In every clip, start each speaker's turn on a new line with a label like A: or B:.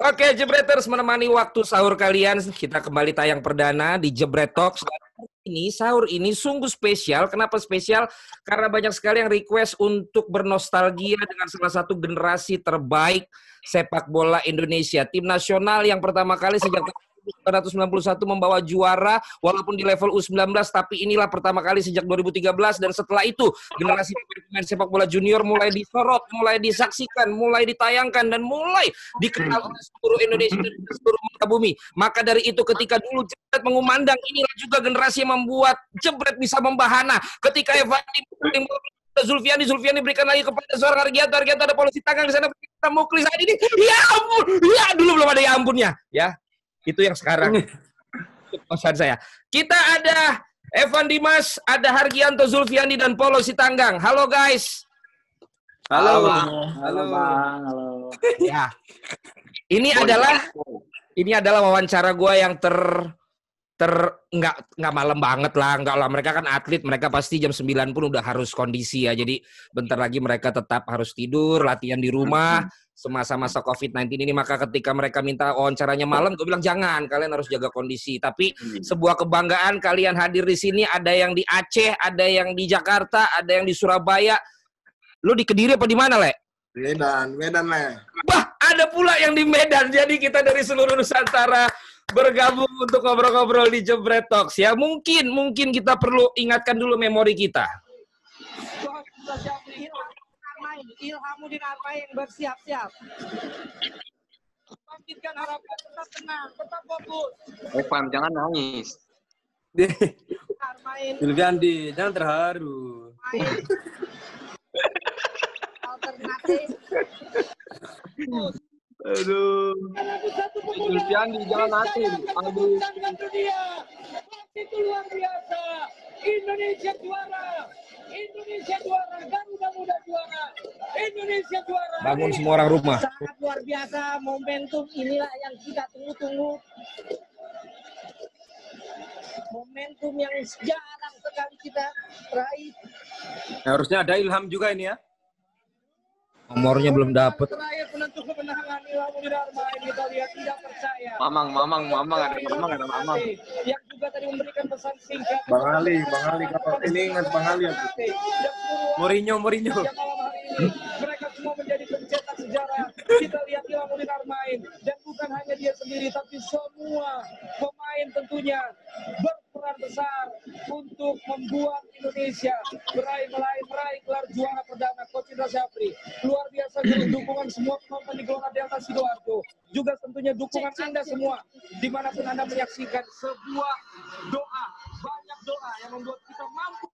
A: Oke, Jebreters menemani waktu sahur kalian. Kita kembali tayang perdana di Jebret Talks. Ini sahur ini sungguh spesial. Kenapa spesial? Karena banyak sekali yang request untuk bernostalgia dengan salah satu generasi terbaik sepak bola Indonesia. Tim nasional yang pertama kali sejak 1991 membawa juara walaupun di level U19 tapi inilah pertama kali sejak 2013 dan setelah itu generasi pemain sepak bola junior mulai disorot, mulai disaksikan, mulai ditayangkan dan mulai dikenal oleh seluruh Indonesia dan seluruh muka bumi. Maka dari itu ketika dulu Jebret mengumandang inilah juga generasi yang membuat Jebret bisa membahana. Ketika Evan Zulfiani, Zulfiani berikan lagi kepada seorang Argianto, Argianto ada polisi tangan di sana, kita Muklis saat ini, ya ampun, ya dulu belum ada ya ampunnya, ya itu yang sekarang. Pesan saya. Kita ada Evan Dimas, ada Hargianto Zulfiani dan Polo Sitanggang. Halo guys.
B: Halo,
C: Bang.
B: Halo, Bang. Halo.
A: Ya. Ini adalah ini adalah wawancara gua yang ter ter nggak nggak malam banget lah nggak lah mereka kan atlet mereka pasti jam 9 pun udah harus kondisi ya jadi bentar lagi mereka tetap harus tidur latihan di rumah semasa-masa COVID-19 ini maka ketika mereka minta wawancaranya malam gue bilang jangan kalian harus jaga kondisi tapi sebuah kebanggaan kalian hadir di sini ada yang di Aceh ada yang di Jakarta ada yang di Surabaya lu di Kediri apa di mana le
C: Medan, Medan le.
A: Wah, ada pula yang di Medan. Jadi kita dari seluruh Nusantara bergabung untuk ngobrol-ngobrol di Jebret Talks ya. Mungkin mungkin kita perlu ingatkan dulu memori kita.
D: Ilhamuddin Armain bersiap-siap. Bangkitkan harapan, tetap tenang, tetap fokus.
B: Evan, jangan nangis.
E: Zulfiandi, jangan terharu.
D: main. Alternatif.
B: Aduh. Zulfiandi, jangan mati. Aduh.
D: Itu luar biasa. Indonesia juara. Indonesia juara. Garuda Muda juara. Indonesia juara.
A: Bangun semua orang rumah.
D: Sangat luar biasa momentum inilah yang kita tunggu-tunggu. Momentum yang jarang sekali kita raih.
E: Harusnya ada Ilham juga ini ya.
A: Nomornya belum dapet.
B: Mamang, mamang, mamang, ada mamang, ada mamang.
D: Yang juga tadi memberikan pesan singkat.
C: Bang Ali, Bang Ali kalau ini ingat Bang Ali
D: seluruh
E: Mourinho, Mourinho.
D: mereka semua menjadi pencetak sejarah. Kita lihat Ilhamuddin Armain dan bukan hanya dia sendiri tapi semua pemain tentunya berperan besar untuk membuat Indonesia meraih meraih meraih gelar juara perdana Coach Indra Syafri. Luar biasa juga dukungan semua penonton di Gelora Delta Sidoarjo. Juga tentunya dukungan Anda semua di mana pun Anda menyaksikan sebuah doa banyak doa yang membuat kita mampu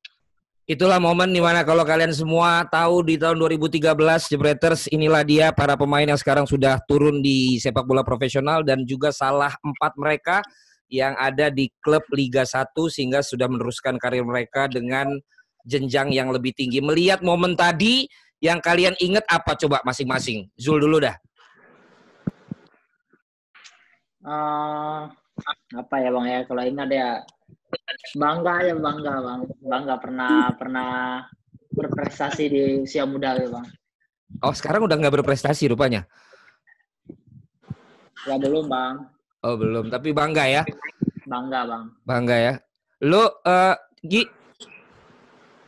A: Itulah momen di mana kalau kalian semua tahu di tahun 2013 Jebreters inilah dia para pemain yang sekarang sudah turun di sepak bola profesional dan juga salah empat mereka yang ada di klub Liga 1 sehingga sudah meneruskan karir mereka dengan jenjang yang lebih tinggi. Melihat momen tadi yang kalian ingat apa coba masing-masing? Zul dulu dah.
B: Eh, apa ya bang ya? Kalau ini ada ya bangga ya bangga bang. Bangga pernah pernah berprestasi di usia muda ya bang.
A: Oh sekarang udah nggak berprestasi rupanya.
B: Ya belum bang.
A: Oh belum, tapi bangga ya,
B: Bangga bang.
A: bangga ya. Lu eh Gi,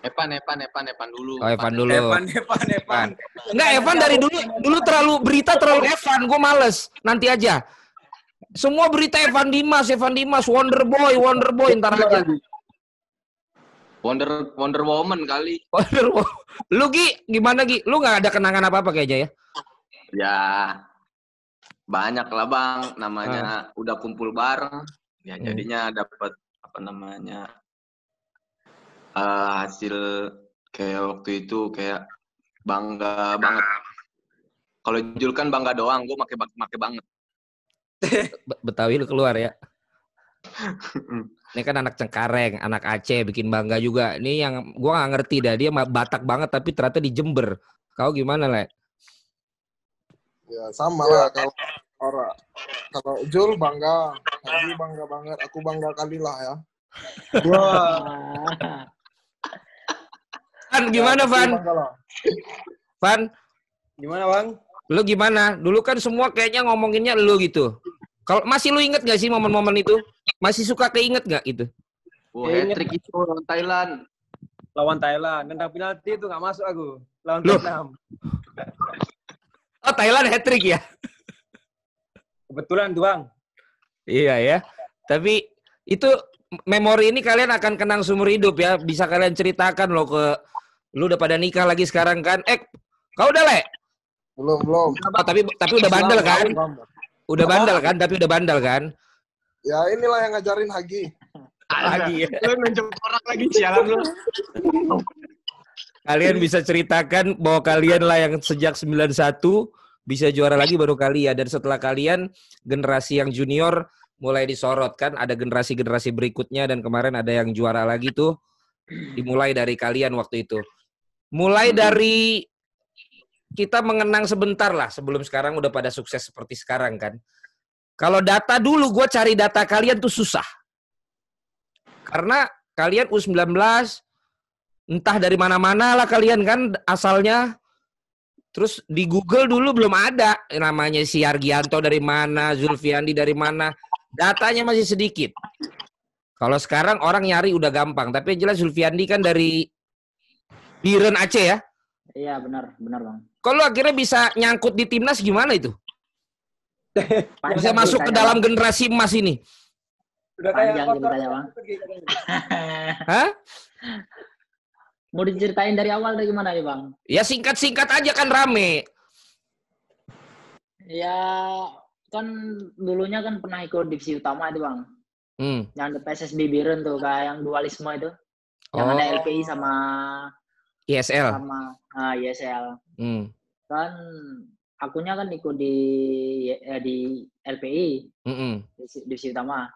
F: Evan, Evan, Evan, Evan dulu.
A: oh Evan dulu.
E: Evan, Evan, Evan.
A: Enggak, Evan dari dulu dulu terlalu berita terlalu Evan, gue males. Nanti aja. Semua berita Evan Dimas, Evan Dimas, Wonder Boy, Wonder Boy, ntar aja.
F: Wonder Wonder Woman kali.
A: Wonder Boy. Lu Gi, gimana Gi? Lu nggak ada kenangan apa-apa kayaknya ya?
F: Ya banyak lah bang. Namanya udah kumpul bareng. Ya
A: Hmm.
F: jadinya dapat apa namanya eh, hasil kayak waktu itu kayak bangga banget. Kalau Jul kan bangga doang, gue make make banget.
A: Be- Betawi lu keluar ya. Ini kan anak Cengkareng, anak Aceh, bikin bangga juga. Ini yang gua nggak ngerti dah, dia Batak banget tapi ternyata di Jember. Kau gimana, Le?
C: Ya sama lah kalau orang kalau Jul bangga, Hardy bangga banget, aku bangga kali lah ya.
E: Wah,
B: Ah,
A: Van, gimana Van? Van,
E: gimana bang?
A: Lu gimana? Dulu kan semua kayaknya ngomonginnya lu gitu. Kalau masih lu inget gak sih momen-momen itu? Masih suka keinget gak gitu?
G: Wah,
E: Kayaknya-
G: hat-trick itu lawan Thailand.
E: Lawan Thailand. Nendang penalti itu nggak masuk aku. Lawan
A: Loh.
E: Vietnam.
A: Oh Thailand hat trick ya?
E: Kebetulan bang.
A: Iya ya. Tapi itu memori ini kalian akan kenang seumur hidup ya. Bisa kalian ceritakan loh ke lu udah pada nikah lagi sekarang kan? Eh, kau udah le?
C: Belum, belum.
A: Oh, tapi tapi udah bandel kan? Udah bandel kan? Tapi udah bandel kan?
C: Ya inilah yang ngajarin Hagi.
A: Lagi ya.
G: Lu nunjuk orang lagi sialan lu.
A: Kalian bisa ceritakan bahwa kalian lah yang sejak 91 bisa juara lagi baru kalian dan setelah kalian generasi yang junior mulai disorot kan ada generasi-generasi berikutnya dan kemarin ada yang juara lagi tuh dimulai dari kalian waktu itu. Mulai dari kita mengenang sebentar lah sebelum sekarang udah pada sukses seperti sekarang kan. Kalau data dulu gue cari data kalian tuh susah. Karena kalian U19 entah dari mana-mana lah kalian kan asalnya. Terus di Google dulu belum ada namanya si Argianto dari mana, Zulfiandi dari mana. Datanya masih sedikit. Kalau sekarang orang nyari udah gampang, tapi jelas Zulfiandi kan dari Biren Aceh ya.
B: Iya benar, benar bang.
A: Kalau akhirnya bisa nyangkut di timnas gimana itu? Bisa masuk ke dalam generasi emas ini.
E: Udah
B: Panjang ceritanya, Bang.
A: Hah?
B: Mau diceritain dari awal dari gimana nih bang?
A: Ya singkat-singkat aja kan rame.
B: Ya kan dulunya kan pernah ikut divisi utama itu bang.
A: Hmm.
B: Yang ada PSSB Biren tuh kayak yang dualisme itu. Yang
A: Oh,
B: ada LPI sama
A: ISL.
B: sama ah, ISL.
A: Hmm.
B: Kan akunya kan ikut di eh, di LPI
A: Mm-mm.
B: divisi, divisi utama.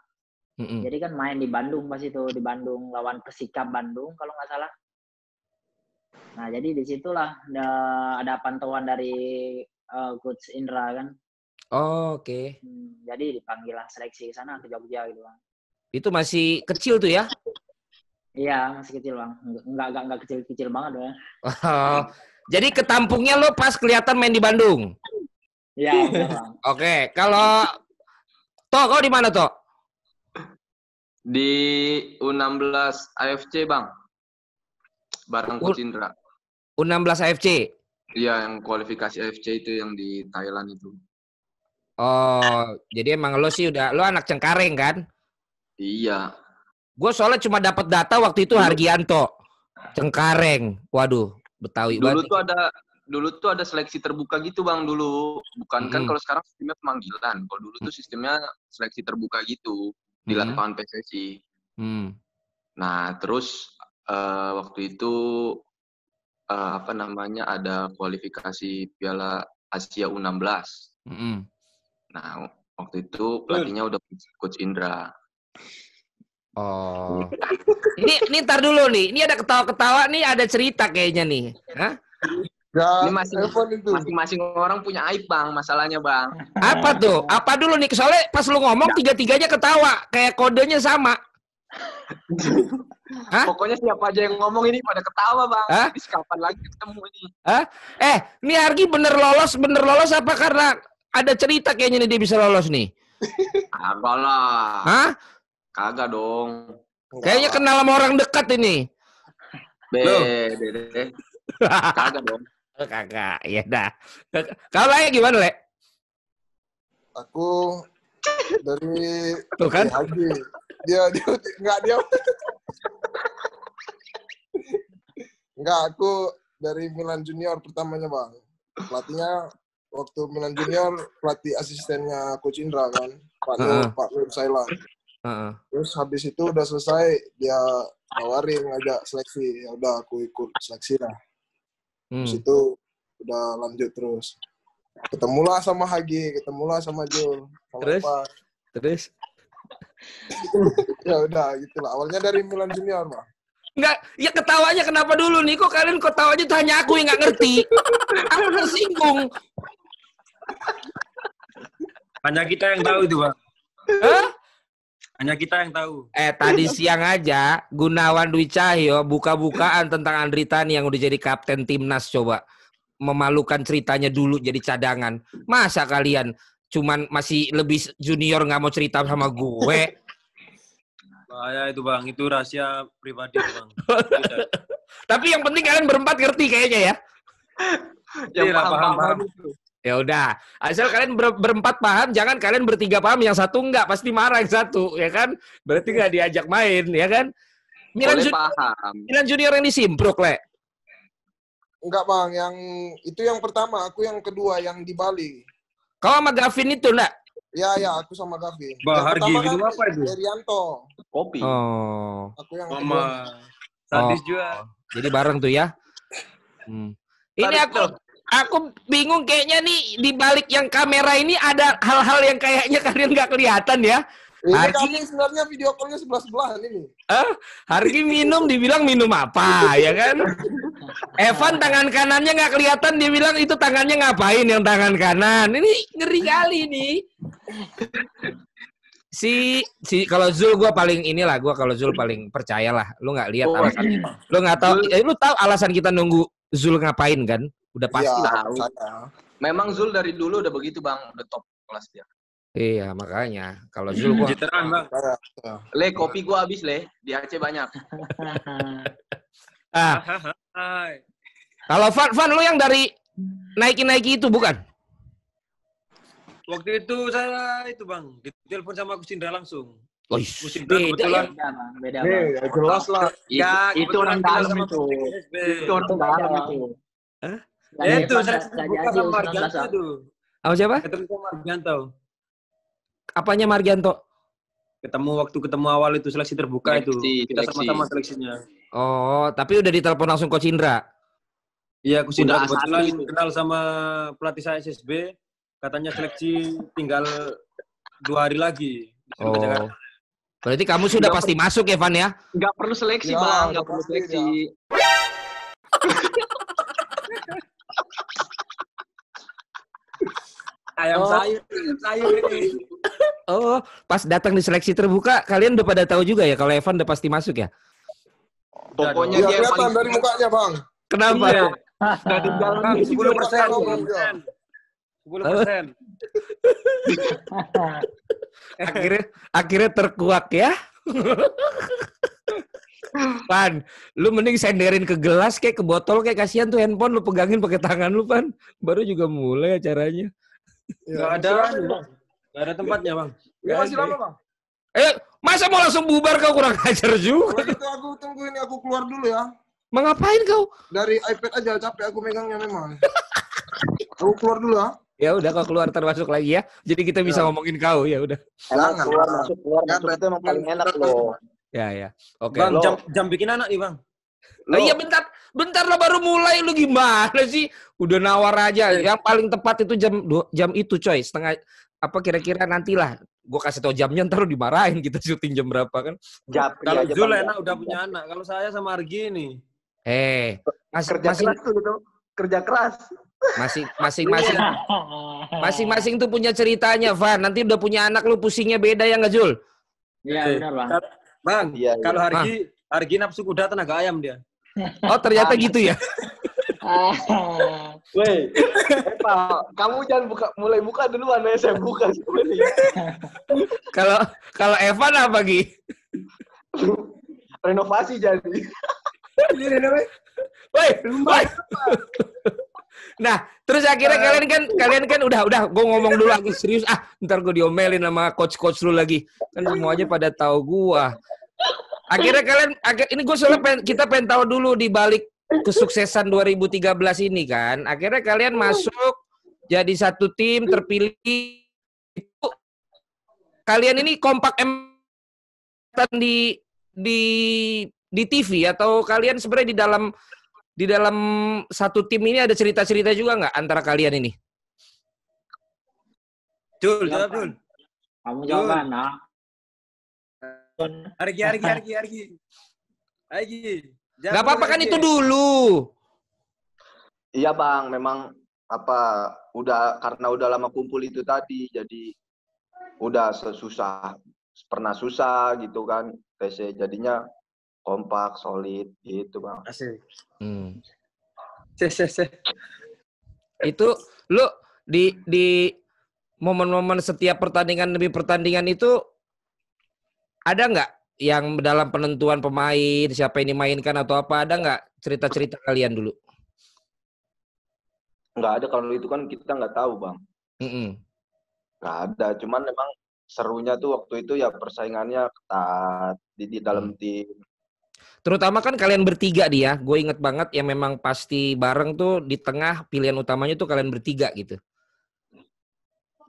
A: Mm-mm.
B: Jadi kan main di Bandung pas itu di Bandung lawan Persikap Bandung kalau nggak salah. Nah jadi di situlah ada, ada pantauan dari eh, coach Indra kan.
A: Oh, Oke.
B: Hmm, jadi dipanggil lah seleksi ke sana ke Jogja gitu bang.
A: Itu masih kecil tuh ya?
B: Iya masih kecil bang, nggak nggak nggak kecil kecil banget ya.
A: Oh. Jadi ketampungnya lo pas kelihatan main di Bandung.
B: Iya.
A: Oke, kalau Toh, kau di mana Toh?
G: Di U16 AFC, Bang. Bareng
A: U-
G: Coach Indra.
A: U16 AFC.
G: Iya, yang kualifikasi AFC itu yang di Thailand itu.
A: Oh, jadi emang lo sih udah lo anak Cengkareng kan?
G: Iya.
A: Gue soalnya cuma dapat data waktu itu Hargianto. Cengkareng. Waduh, Betawi
G: Dulu
A: banget.
G: tuh ada dulu tuh ada seleksi terbuka gitu, Bang, dulu. Bukan kan
A: Mm-mm.
G: kalau sekarang sistemnya pemanggilan. Kalau dulu tuh sistemnya seleksi terbuka gitu di
A: Mm.
G: lapangan PSSI.
A: Hmm.
G: Nah, terus eh, waktu itu eh, apa namanya ada kualifikasi Piala Asia U16.
A: Mm-mm.
G: Nah, waktu itu pelatihnya udah coach Indra.
A: Oh. Ini ini ntar dulu nih. Ini ada ketawa-ketawa nih, ada cerita kayaknya nih. Hah?
C: Ya,
G: Ini
C: itu.
G: Masing-masing orang punya aib, Bang, masalahnya, Bang.
A: Apa tuh? Apa dulu nih? Soalnya pas lu ngomong tiga-tiganya ketawa, kayak kodenya sama. Hah?
G: Pokoknya siapa aja yang ngomong ini pada ketawa, Bang.
A: Hah?
G: Ini kapan lagi ketemu ini?
A: Eh, ini Argi bener lolos, bener lolos apa karena ada cerita kayaknya nih dia bisa lolos nih?
G: Kagak lah.
A: Hah?
G: Kagak dong.
A: Kayaknya kenal sama orang dekat ini.
G: Be, be, be. Kagak dong.
A: Oh, Kagak, ya dah. Kalau Laya gimana, Le?
C: Aku dari
A: Tuh kan?
C: Haji. Dia dia enggak dia. enggak, aku dari Milan Junior pertamanya, Bang. Pelatihnya waktu Milan Junior pelatih asistennya Coach Indra kan, Pak Nur. Pak Nur Sailan.
A: Heeh.
C: Terus habis itu udah selesai dia tawarin ngajak seleksi. Ya udah aku ikut seleksi lah.
A: Hmm.
C: Terus itu udah lanjut terus. Ketemulah sama Hagi, ketemulah sama Jul, sama
A: Terus?
C: Pak.
A: Terus?
C: Ya udah gitu lah. Awalnya dari Milan Junior, Bang.
A: Enggak, ya ketawanya kenapa dulu nih? Kok kalian ketawanya tuh hanya aku yang nggak ngerti? Aku tersinggung.
E: Hanya kita yang tahu itu, Bang.
A: Hah?
E: Hanya kita yang tahu.
A: Eh, tadi siang aja Gunawan Dwi Cahyo buka-bukaan tentang Andri Tani yang udah jadi kapten timnas coba. memalukan ceritanya dulu jadi cadangan. Masa kalian cuman masih lebih junior nggak mau cerita sama gue?
E: Bahaya itu bang, itu rahasia pribadi bang.
A: Tapi yang penting kalian berempat ngerti kayaknya ya.
F: Yang
E: Iya, paham,
F: paham,
E: paham.
A: Ya udah, asal kalian ber- berempat paham, jangan kalian bertiga paham, yang satu enggak, pasti marah yang satu, ya kan? Berarti nggak diajak main, ya kan? Milan,
F: Boleh
A: Ju-
F: paham.
A: Milan Junior yang disimpruk, Le.
C: Enggak bang, yang itu yang pertama, aku yang kedua yang di Bali.
A: Kau sama Gavin itu enggak?
C: Ya ya, aku sama Gavi.
E: Bah,
C: yang
E: Hargi,
C: pertama
E: minum
C: kan
E: apa itu?
C: Herianto.
F: Kopi.
A: Oh,
C: Aku yang kedua.
E: sadis
A: Oh.
E: juga.
A: jadi bareng tuh ya. Hmm. Ini aku aku bingung kayaknya nih di balik yang kamera ini ada hal-hal yang kayaknya kalian nggak kelihatan ya.
C: Ini
A: Hargi-
C: kami sebenarnya video call-nya sebelah-sebelahan ini.
A: Hargi minum dibilang minum apa ya kan? Evan tangan kanannya nggak kelihatan dia bilang itu tangannya ngapain yang tangan kanan? Ini ngeri kali nih. Si si kalau Zul gua paling inilah gua kalau Zul paling percayalah. Lu nggak lihat
F: Oh,
A: alasan lu nggak tahu eh, lu tahu alasan kita nunggu Zul ngapain kan? Udah pasti.
C: Iya,
F: tahu.
C: saya.
F: Memang Zul dari dulu udah begitu bang, udah top kelas dia.
A: Iya, makanya kalau Zul gua
E: Citraan bang.
F: Le, kopi gua habis le, di Aceh banyak.
A: ah, kalau Van Van lu yang dari naiki-naiki itu bukan?
E: Waktu itu saya itu bang, ditelepon sama Gus Indra langsung.
A: Oh,
E: Gus Indra
A: beda
E: kebetulan.
A: ya.
B: Beda, Bang. Beda, Bang.
C: ya jelas lah.
E: Ya,
B: itu
E: kebetulan
B: orang
E: kenal
B: dalam
E: sama
B: itu.
F: Itu orang
B: Itu
F: dalam
B: beda,
F: itu.
B: Bang.
A: Hah?
E: Ya itu
B: Evan,
E: saya
B: jadi
E: sama
B: U19
E: Margianto itu.
A: Apa siapa?
E: Ketemu sama Margianto.
A: Apanya Margianto?
E: Ketemu waktu ketemu awal itu seleksi terbuka itu.
F: Seleksi,
E: Kita sama-sama seleksinya.
A: Oh, tapi udah ditelepon langsung Coach Indra.
E: Iya, Gus Indra kebetulan
F: A1 itu.
E: kenal sama pelatih saya SSB. Katanya seleksi tinggal dua hari lagi.
A: Oh. Berarti kamu sudah
F: Nggak
A: pasti masuk ya, Van ya?
F: Nggak perlu seleksi
C: Ya,
F: bang,
C: nggak
F: perlu seleksi.
E: Ayam
A: Oh.
E: sayur, ayam sayur ini.
A: Oh, pas datang di seleksi terbuka, kalian udah pada tahu juga ya kalau Evan udah pasti masuk ya?
F: Pokoknya
C: Iya
F: dia
C: kelihatan
F: paling
C: dari mukanya bang.
A: Kenapa?
E: Iya. 10 persen.
C: Kalau
E: 10 persen. 10 persen.
A: akhirnya akhirnya terkuak ya. Pan, lu mending senderin ke gelas kayak ke botol kayak kasihan tuh handphone lu pegangin pakai tangan lu Pan. Baru juga mulai acaranya.
C: Ya,
E: Nggak ada,
C: masih lama,
E: anu,
C: Bang.
E: Bang. Nggak ada tempatnya, Bang.
C: Ya, masih lama bang.
A: Eh, masa mau langsung bubar kau kurang ajar juga?
C: Kalau gitu aku tunggu ini aku keluar dulu ya.
A: Mengapain kau?
C: Dari iPad aja capek aku megangnya memang. Aku keluar dulu ya.
A: Ya udah kau keluar termasuk lagi ya. Jadi kita bisa ngomongin kau ya udah.
C: Jangan,
G: keluar
C: Bang.
G: masuk keluar
C: Jangan,
G: masuk itu emang
C: Bang.
G: paling enak loh.
A: Ya ya. Oke.
E: Bang,
G: Lo-
E: jam, jam bikin anak nih, Bang.
A: Lah iya bentar, bentar lah baru mulai lu gimana sih? Udah nawar aja. Yang paling tepat itu jam dua- jam itu coy, setengah apa kira-kira nantilah. Gue kasih tau jamnya ntar lu dimarahin kita syuting jam berapa kan?
G: Japri
E: Kalau
G: Bang.
E: enak udah punya anak. Kalau saya sama Argi nih.
A: Eh, masing
G: Kerja
A: masing
G: keras tuh gitu. Kerja keras.
A: masing masing masing masing-masing tuh punya ceritanya, Van. Nanti udah punya anak lu pusingnya beda ya nggak Jul?
B: Iya, benar, Bang.
E: Bang,
G: Iya, iya.
E: kalau Argi, Argi nafsu kuda tenaga ayam dia.
A: Oh ternyata gitu ya.
G: Weh, Pak, kamu jangan buka mulai buka duluan ya saya buka sebenarnya.
A: Kalau kalau Evan apa Gi?
G: Renovasi jadi.
A: Woi, woi. Nah, terus akhirnya kalian kan kalian kan udah udah gue ngomong dulu aku serius ah, ntar gue diomelin sama coach-coach lu lagi. Kan semuanya pada tahu gua. Akhirnya kalian akhir ini gue soalnya pengen, kita pengen tahu dulu di balik kesuksesan 2013 ini kan. Akhirnya kalian masuk jadi satu tim terpilih itu kalian ini kompak em di di di TV atau kalian sebenarnya di dalam di dalam satu tim ini ada cerita-cerita juga nggak antara kalian ini?
E: Jul, jawab. Jul.
B: Kamu jawab mana?
E: Argi, Argi, Argi, Argi. Argi. jawab
A: Gak apa-apa kan
E: Argi.
A: itu dulu.
G: Iya bang, memang apa udah karena udah lama kumpul itu tadi, jadi udah susah pernah susah gitu kan, TC jadinya kompak, solid gitu bang.
E: Asik.
A: Hmm.
E: Se, se, se.
A: Itu lu di di momen-momen setiap pertandingan demi pertandingan itu ada nggak yang dalam penentuan pemain siapa yang dimainkan atau apa ada nggak cerita-cerita kalian dulu?
G: Nggak ada kalau itu kan kita nggak tahu bang.
A: Mm-mm.
G: Nggak ada. Cuman memang serunya tuh waktu itu ya persaingannya ketat di, di dalam tim.
A: Terutama kan kalian bertiga dia, gue inget banget yang memang pasti bareng tuh di tengah pilihan utamanya tuh kalian bertiga gitu.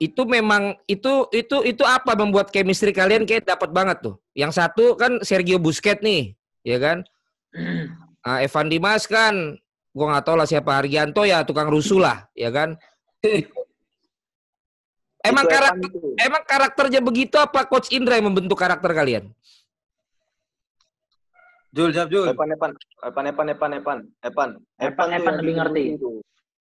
A: Itu memang itu itu itu apa membuat chemistry kalian kayak dapat banget tuh. Yang satu kan Sergio Busquets nih, ya kan? Ah, Evan Dimas kan, gue nggak tahu lah siapa Hargianto ya tukang rusuh lah, ya kan? emang
G: Itu
A: karakter
G: itu.
A: emang karakternya begitu apa Coach Indra yang membentuk karakter kalian?
E: Jul, jawab Jul.
G: Evan, Evan, Evan, Evan, Evan, Evan, Evan,
B: Evan,
G: tuh
B: Evan
G: yang
B: lebih ngerti.
G: itu.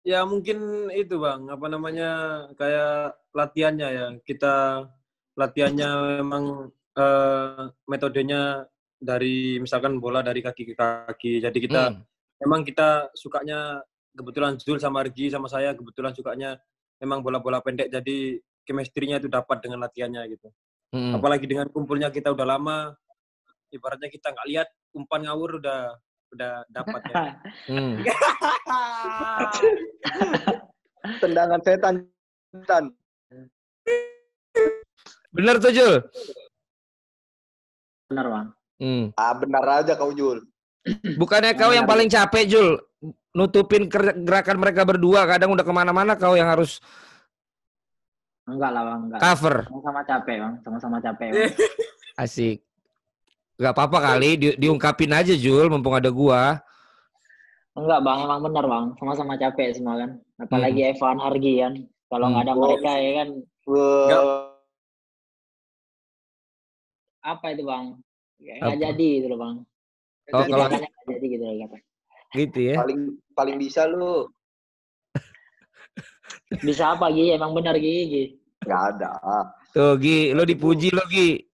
E: Ya mungkin itu bang, apa namanya kayak latihannya ya. Kita latihannya memang eh, metodenya dari misalkan bola dari kaki ke kaki. Jadi kita
A: Hmm.
E: memang kita sukanya kebetulan Zul sama Argi sama saya kebetulan sukanya memang bola-bola pendek. Jadi chemistry-nya itu dapat dengan latihannya gitu.
A: Hmm.
E: Apalagi dengan kumpulnya kita udah lama, ibaratnya kita nggak lihat umpan ngawur udah udah dapat ya.
A: Hmm.
G: Tendangan setan. setan.
A: Bener tuh Jul.
B: Benar bang.
A: Hmm.
G: Ah benar aja kau Jul.
A: Bukannya kau yang paling capek Jul nutupin gerakan mereka berdua kadang udah ke mana-mana kau yang harus
B: Enggak lah bang, enggak.
A: cover
B: Sama-sama capek bang, sama-sama capek. Bang.
A: asik Gak apa-apa kali di- diungkapin aja Jul mumpung ada gua
B: Enggak bang, emang benar bang, sama-sama capek semua kan. Apalagi Evan Hargi kan. Kalau nggak ada
G: Hmm.
B: mereka ya kan,
G: Wah,
B: apa itu bang? Ya,
A: Apa?
B: Nggak jadi gitu loh bang.
A: Oh, kalau
B: jadi gitu loh kata.
A: gitu ya
G: paling paling bisa lu.
B: Bisa apa Gi? Emang benar Gi? Gi.
G: Nggak ada.
A: tuh Gi lo dipuji lo Gi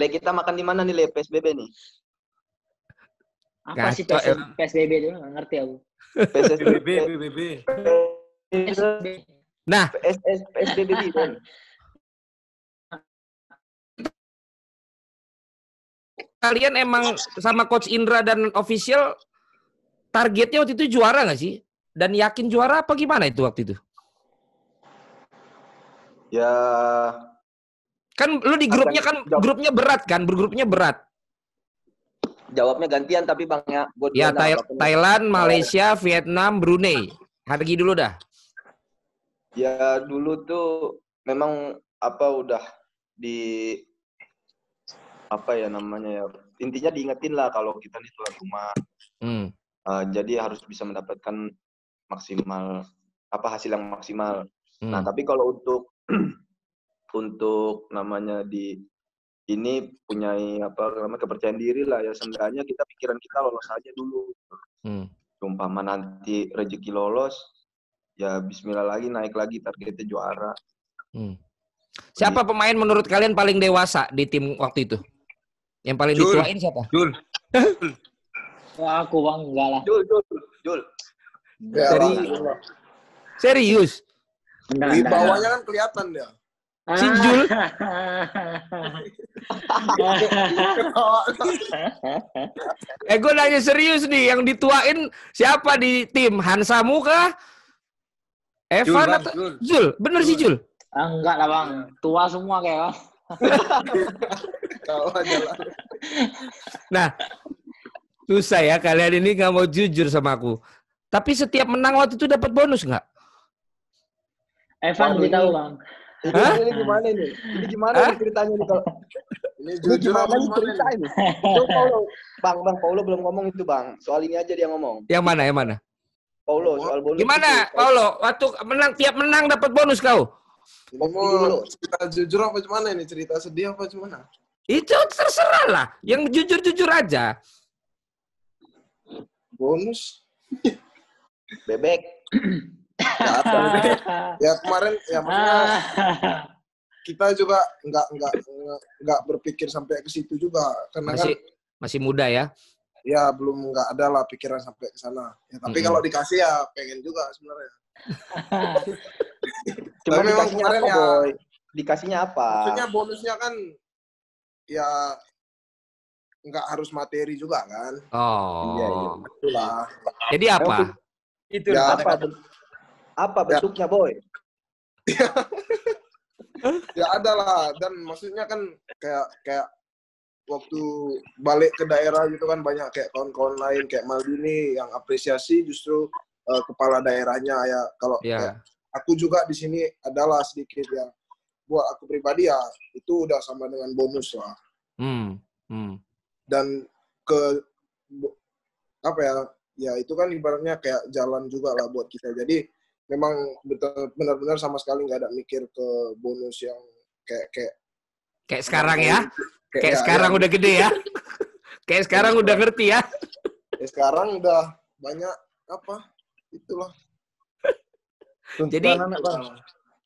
G: Le kita makan di mana nih Le PSBB nih?
B: Apa sih
A: Ngaco,
B: PS,
A: emang.
B: PSBB itu? Nggak ngerti aku.
E: BBB.
B: PSBB.
A: nah
G: PSS PSBB di kan.
A: kalian emang sama coach Indra dan official targetnya waktu itu juara nggak sih dan yakin juara apa gimana itu waktu itu
G: Ya
A: kan lu di grupnya kan
G: Jawab.
A: grupnya berat kan bergrupnya berat
G: jawabnya gantian tapi Bang ya. Gua
A: ya. Thailand Malaysia Vietnam Brunei Hargi dulu dah
G: Ya dulu tuh memang apa udah di apa ya namanya ya intinya diingetin lah kalau kita nih tuan rumah
A: hmm.
G: Eh, jadi harus bisa mendapatkan maksimal apa hasil yang maksimal.
A: hmm.
G: Nah tapi kalau untuk untuk namanya di ini punya apa namanya kepercayaan diri lah ya seenggaknya kita pikiran kita lolos aja dulu.
A: Hmm.
G: Umpama nanti rezeki lolos ya Bismillah lagi naik lagi targetnya juara.
A: Hmm. Siapa pemain menurut kalian paling dewasa di tim waktu itu? Yang paling
E: Jul.
A: dituain siapa?
E: Jul.
B: Wah aku bang, enggak lah.
G: Jul Jul Jul.
C: Ya,
A: Dari-. Serius?
C: Di
B: enggak,
C: bawahnya kan kelihatan dia.
A: Si Jul. Eh gue nanya serius nih, yang dituain siapa di tim? Hansamu kah?
E: Jul,
A: Evan
E: Bang,
A: atau
E: Jul.
A: Jul? Bener sih Jul.
B: Ah, enggak lah bang, tua semua kayak.
A: Nah, susah ya kalian ini nggak mau jujur sama aku. Tapi setiap menang waktu itu dapat bonus nggak?
B: Evan lebih tahu
G: ini-
B: bang.
G: Ini, ini gimana nih? Ini gimana nih ceritanya nih kalau
C: Ini
G: ini
C: jujur
G: gimana nih
C: gimana
G: cerita
C: nih?
G: ini? Itu Paulo, Bang, Bang Paulo belum ngomong itu Bang. Soal ini aja dia ngomong.
A: Yang mana? Yang mana?
G: Paulo soal bonus.
A: Gimana,
G: itu.
A: Paulo? Waktu menang tiap menang dapat bonus kau?
C: Ini mau cerita jujur apa gimana ini? Cerita sedih apa gimana?
A: Itu terserah lah. Yang jujur-jujur aja.
C: Bonus?
G: Bebek.
C: Ya, ya kemarin ya maksudnya kita juga nggak nggak nggak- berpikir sampai ke situ juga karena
A: Masih
C: kan
A: masih muda ya.
C: ya belum nggak ada lah pikiran sampai ke sana. Ya, tapi
A: Mm-mm.
C: kalau dikasih ya pengen juga sebenarnya.
G: Cuma
C: Tapi memang
G: dikasihnya
C: kemarin
G: apa,
C: ya-
G: boy? Dikasihnya apa?
C: Maksudnya bonusnya kan ya nggak harus materi juga kan.
A: Oh.
G: Iya, iya.
C: Itulah.
A: Jadi apa?
E: Itu
C: Ya,
G: apa apa bentuknya, boy?
C: Ya ada lah dan maksudnya kan kayak kayak waktu balik ke daerah gitu kan banyak kayak kawan-kawan lain kayak Maldini yang apresiasi justru eh, kepala daerahnya ya kalau
A: Ya.
C: kayak aku juga di sini adalah sedikit ya buat aku pribadi ya itu udah sama dengan bonus lah
A: Hmm. Hmm.
C: dan ke apa ya ya itu kan ibaratnya kayak jalan juga lah buat kita jadi memang betul benar-benar sama sekali nggak ada mikir ke bonus yang kayak kayak
A: Kayak sekarang ya. Kayak
C: ya,
A: sekarang
C: ya,
A: udah gede ya. Kayak sekarang udah ngerti ya.
C: ya sekarang udah banyak apa itulah
A: Jadi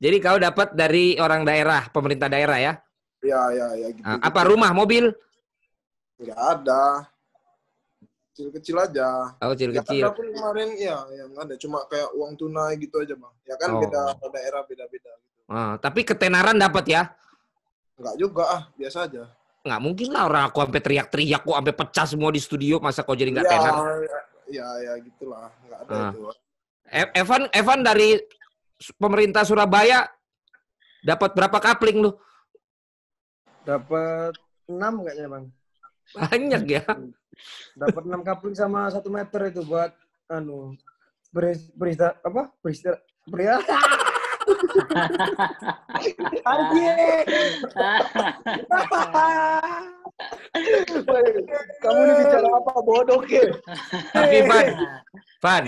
A: jadi kau dapat dari orang daerah, pemerintah daerah ya.
C: ya ya ya gitu,
A: Ah, Apa rumah, mobil?
C: nggak ada kecil-kecil aja
A: Oh,
C: Ya,
A: kecil-kecil.
C: ada pun kemarin ya yang ada cuma kayak uang tunai gitu aja bang ya kan
A: Oh.
C: beda daerah beda-beda gitu
A: Ah, tapi ketenaran dapat ya.
C: nggak juga ah biasa aja
A: Nggak mungkin lah orang aku sampai teriak-teriak kok sampai pecah semua di studio masa kau jadi nggak
C: ya,
A: tenar.
C: ya ya gitulah nggak ada
A: Ah.
C: itu
A: E- Evan Evan dari pemerintah Surabaya dapat berapa kapling lu?
E: Dapat 6 kayaknya, Bang.
A: Banyak ya.
E: Dapat 6 kapling sama 1 meter itu buat anu beris, berista apa? Berista pria.
G: Kamu ini bicara apa bodoh ke?
A: Tapi Van, Van,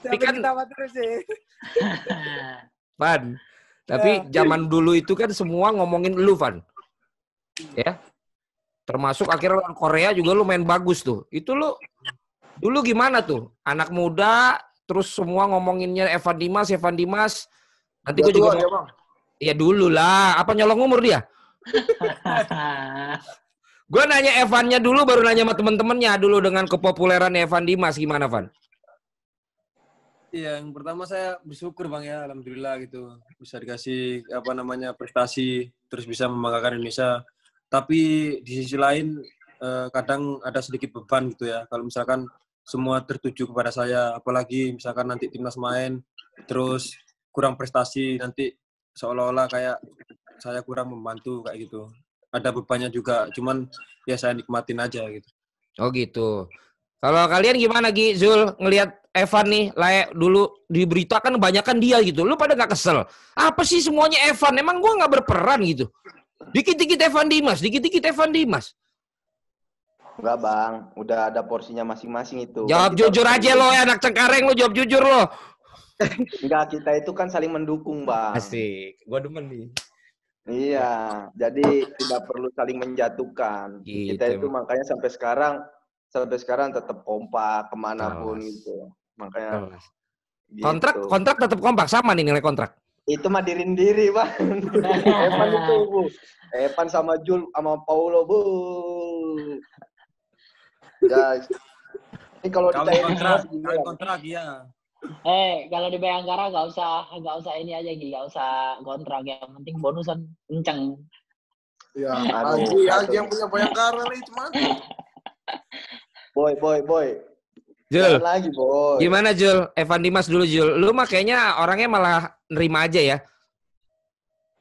A: tapi kan
E: terus sih.
A: Van. Tapi zaman dulu itu kan semua ngomongin lu, Van. Ya. Termasuk akhirnya orang Korea juga lu main bagus tuh. Itu lu dulu gimana tuh? Anak muda terus semua ngomonginnya Evan Dimas, Evan Dimas. Nanti gue juga
C: ya bang
A: Iya dulu lah. Apa nyolong umur dia? Gue nanya Evannya dulu, baru nanya sama temen-temennya dulu dengan kepopuleran Evan Dimas gimana, Van?
E: Iya, yang pertama saya bersyukur Bang ya, alhamdulillah gitu. Bisa dikasih apa namanya prestasi terus bisa membanggakan Indonesia. Tapi di sisi lain eh, kadang ada sedikit beban gitu ya. Kalau misalkan semua tertuju kepada saya, apalagi misalkan nanti timnas main terus kurang prestasi nanti seolah-olah kayak saya kurang membantu kayak gitu. Ada bebannya juga, cuman ya saya nikmatin aja gitu.
A: Oh gitu. Kalau kalian gimana Gi, Zul, ngelihat Evan nih, layak dulu di berita kan kebanyakan dia gitu. Lu pada nggak kesel? Apa sih semuanya Evan? Emang gua nggak berperan gitu? Dikit-dikit Evan Dimas, dikit-dikit Evan Dimas.
G: Enggak bang, udah ada porsinya masing-masing itu.
A: Jawab
G: Kan kita-
A: jujur aja lo ya anak Cengkareng lo jawab jujur lo.
G: Enggak, kita itu kan saling mendukung bang.
A: Asik, gua demen nih.
G: Iya, jadi tidak perlu saling menjatuhkan.
A: Gitu
G: kita itu
A: emang.
G: makanya sampai sekarang sampai sekarang tetap kompak ke mana pun
A: Kelas.
G: gitu. Makanya gitu.
A: Kontrak kontrak tetap kompak sama nih nilai kontrak.
G: Itu mah diri diri bang. Evan itu bu. Evan sama Jul sama Paulo bu. Guys, ini kalau ditanya
E: kontrak, kontrak ya.
B: Eh, kalau di Bayangkara nggak usah nggak usah ini aja Gi, nggak usah kontrak yang penting bonusan kenceng.
C: ya
G: Aduh,
C: Aji Aji
G: aduh.
C: yang punya bayangkara nih cuman
G: Boy, boy, boy.
A: Jul,
G: lagi, boy.
A: gimana Jul? Evan Dimas dulu Jul. Lu mah kayaknya orangnya malah nerima aja ya.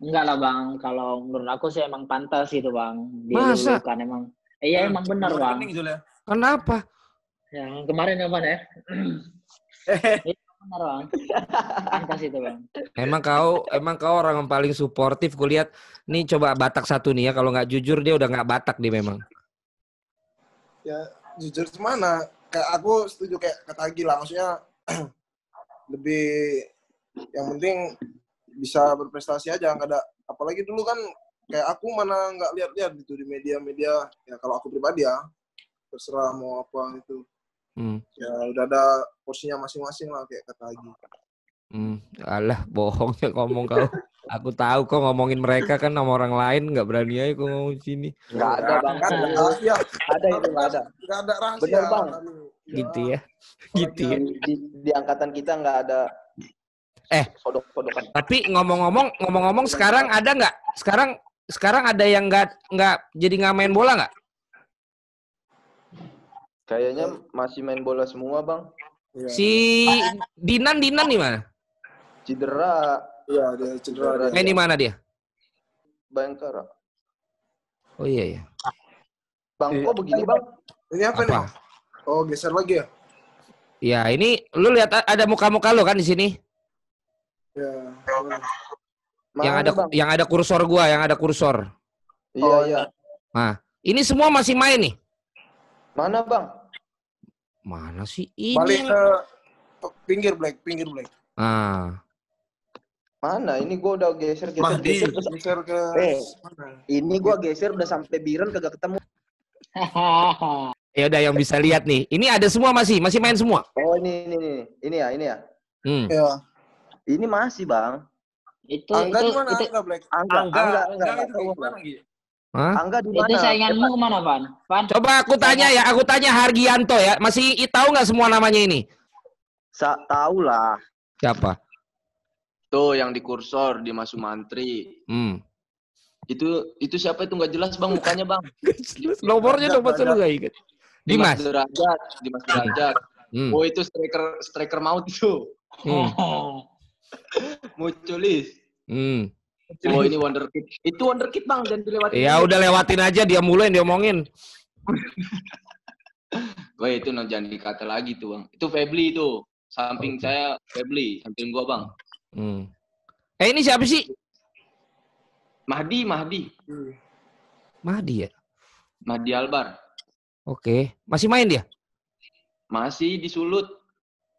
B: Enggak lah bang, kalau menurut aku sih emang pantas gitu bang.
A: Masa?
B: Dilulukan emang. Iya emang benar bang.
E: rekening, Zul, ya.
A: Kenapa?
B: Yang kemarin ya bang ya. Iya benar bang. Pantas itu bang.
A: Emang kau, emang kau orang yang paling suportif. Kulihat nih coba Batak satu nih ya. Kalau nggak jujur dia udah nggak Batak dia memang.
C: ya jujur gimana kayak aku setuju kayak kata Agi lah maksudnya lebih yang penting bisa berprestasi aja nggak ada apalagi dulu kan kayak aku mana nggak lihat-lihat gitu di media-media ya kalau aku pribadi ya terserah mau apa itu
A: Hmm.
C: ya udah ada porsinya masing-masing lah kayak kata Agi
A: Hmm. Alah, bohongnya ngomong kau. Aku tahu kok ngomongin mereka kan sama orang lain nggak berani aja kok ngomong sini.
G: Enggak ada, Bang.
C: kan nggak ada rahasia
G: Ada itu, enggak ada.
C: nggak ada rahasia
G: Bener, Bang.
C: Ya,
A: Gitu ya. Gitu ya.
G: Di, di, di angkatan kita nggak ada
A: Eh.
G: sodok-sodokan.
A: Tapi ngomong-ngomong, ngomong-ngomong sekarang ada nggak? Sekarang sekarang ada yang nggak nggak jadi nggak main bola nggak?
G: Kayaknya masih main bola semua, Bang.
C: Iya.
A: Si Dinan Dinan di mana?
G: Cedera,
C: Iya, dia cedera dia.
A: Main di mana dia?
G: Bayangkara.
A: Oh iya ya.
G: Bang, kok begini, Bang?
C: Ini apa, nih?
A: Apa?
C: Oh, geser lagi ya?
A: Ya ini lu lihat ada muka-muka lu kan di sini?
C: Ya.
A: yang
G: Mana,
A: ada
G: Bang?
A: yang ada kursor gua, yang ada kursor.
G: Iya,
C: Oh,
G: iya.
A: Ini semua masih main nih.
G: Mana, Bang?
A: Mana sih
C: Balik
A: ini?
C: ke pe- pinggir Black, pinggir Black.
A: Ah,
G: Mana? Ini gua udah geser, geser,
C: Mahdi,
G: geser. udah-
C: geser ke
G: Eh.
C: mana?
G: Ini gua geser udah sampai biren kagak ketemu.
A: ya udah yang bisa lihat nih. Ini ada semua masih, masih main semua.
G: Oh, ini, ini, ini. Ini ya, ini ya.
A: Hmm.
C: Ya.
G: Ini masih, Bang.
B: itu
C: Angga
B: itu
C: di mana?
B: itu,
C: Angga Black.
G: Angga, Angga, Angga, Angga,
E: itu
G: tahu,
E: gimana,
G: Bang.
E: Gi?
A: Hah?
G: Angga di
B: itu
G: mana?
B: sainganmu ke mana Van Van
A: Coba aku tanya ya, aku tanya Hargianto ya. Masih i- tahu nggak semua namanya ini?
G: Sa tahu lah.
A: Siapa?
F: Tuh yang di kursor di Mas Sumantri.
A: Hmm.
F: Itu itu siapa itu nggak jelas bang mukanya bang.
A: Nomornya
C: Ada.
A: lu gak inget. Dimas.
F: Derajat, Dimas Derajat.
A: Hmm.
F: Oh itu striker striker maut itu.
A: Hmm.
F: Muculis.
A: Hmm.
F: Oh ini wonderkid. Itu wonderkid bang jangan dilewati.
A: Ya udah lewatin aja dia mulu yang diomongin.
F: Wah itu no, jangan dikata lagi tuh bang. Itu Febli itu. Samping saya Febli, samping gua bang.
A: Hmm. Eh ini siapa sih?
F: Mahdi, Mahdi,
C: Hmm.
A: Mahdi ya.
F: Mahdi Albar.
A: Oke. Masih main dia?
F: Masih disulut.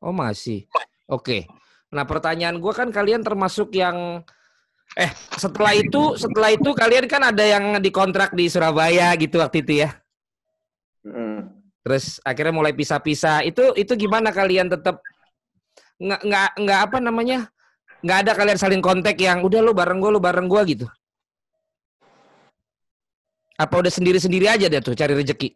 A: Oh masih. Oke. Nah pertanyaan gua kan kalian termasuk yang eh setelah itu setelah itu kalian kan ada yang dikontrak di Surabaya gitu waktu itu ya.
G: Mm.
A: Terus akhirnya mulai pisah-pisah. Itu itu gimana kalian tetap nggak nggak nggak apa namanya nggak ada kalian saling kontak yang udah lu bareng gua lu bareng gua gitu. Apa udah sendiri-sendiri aja deh tuh cari rezeki?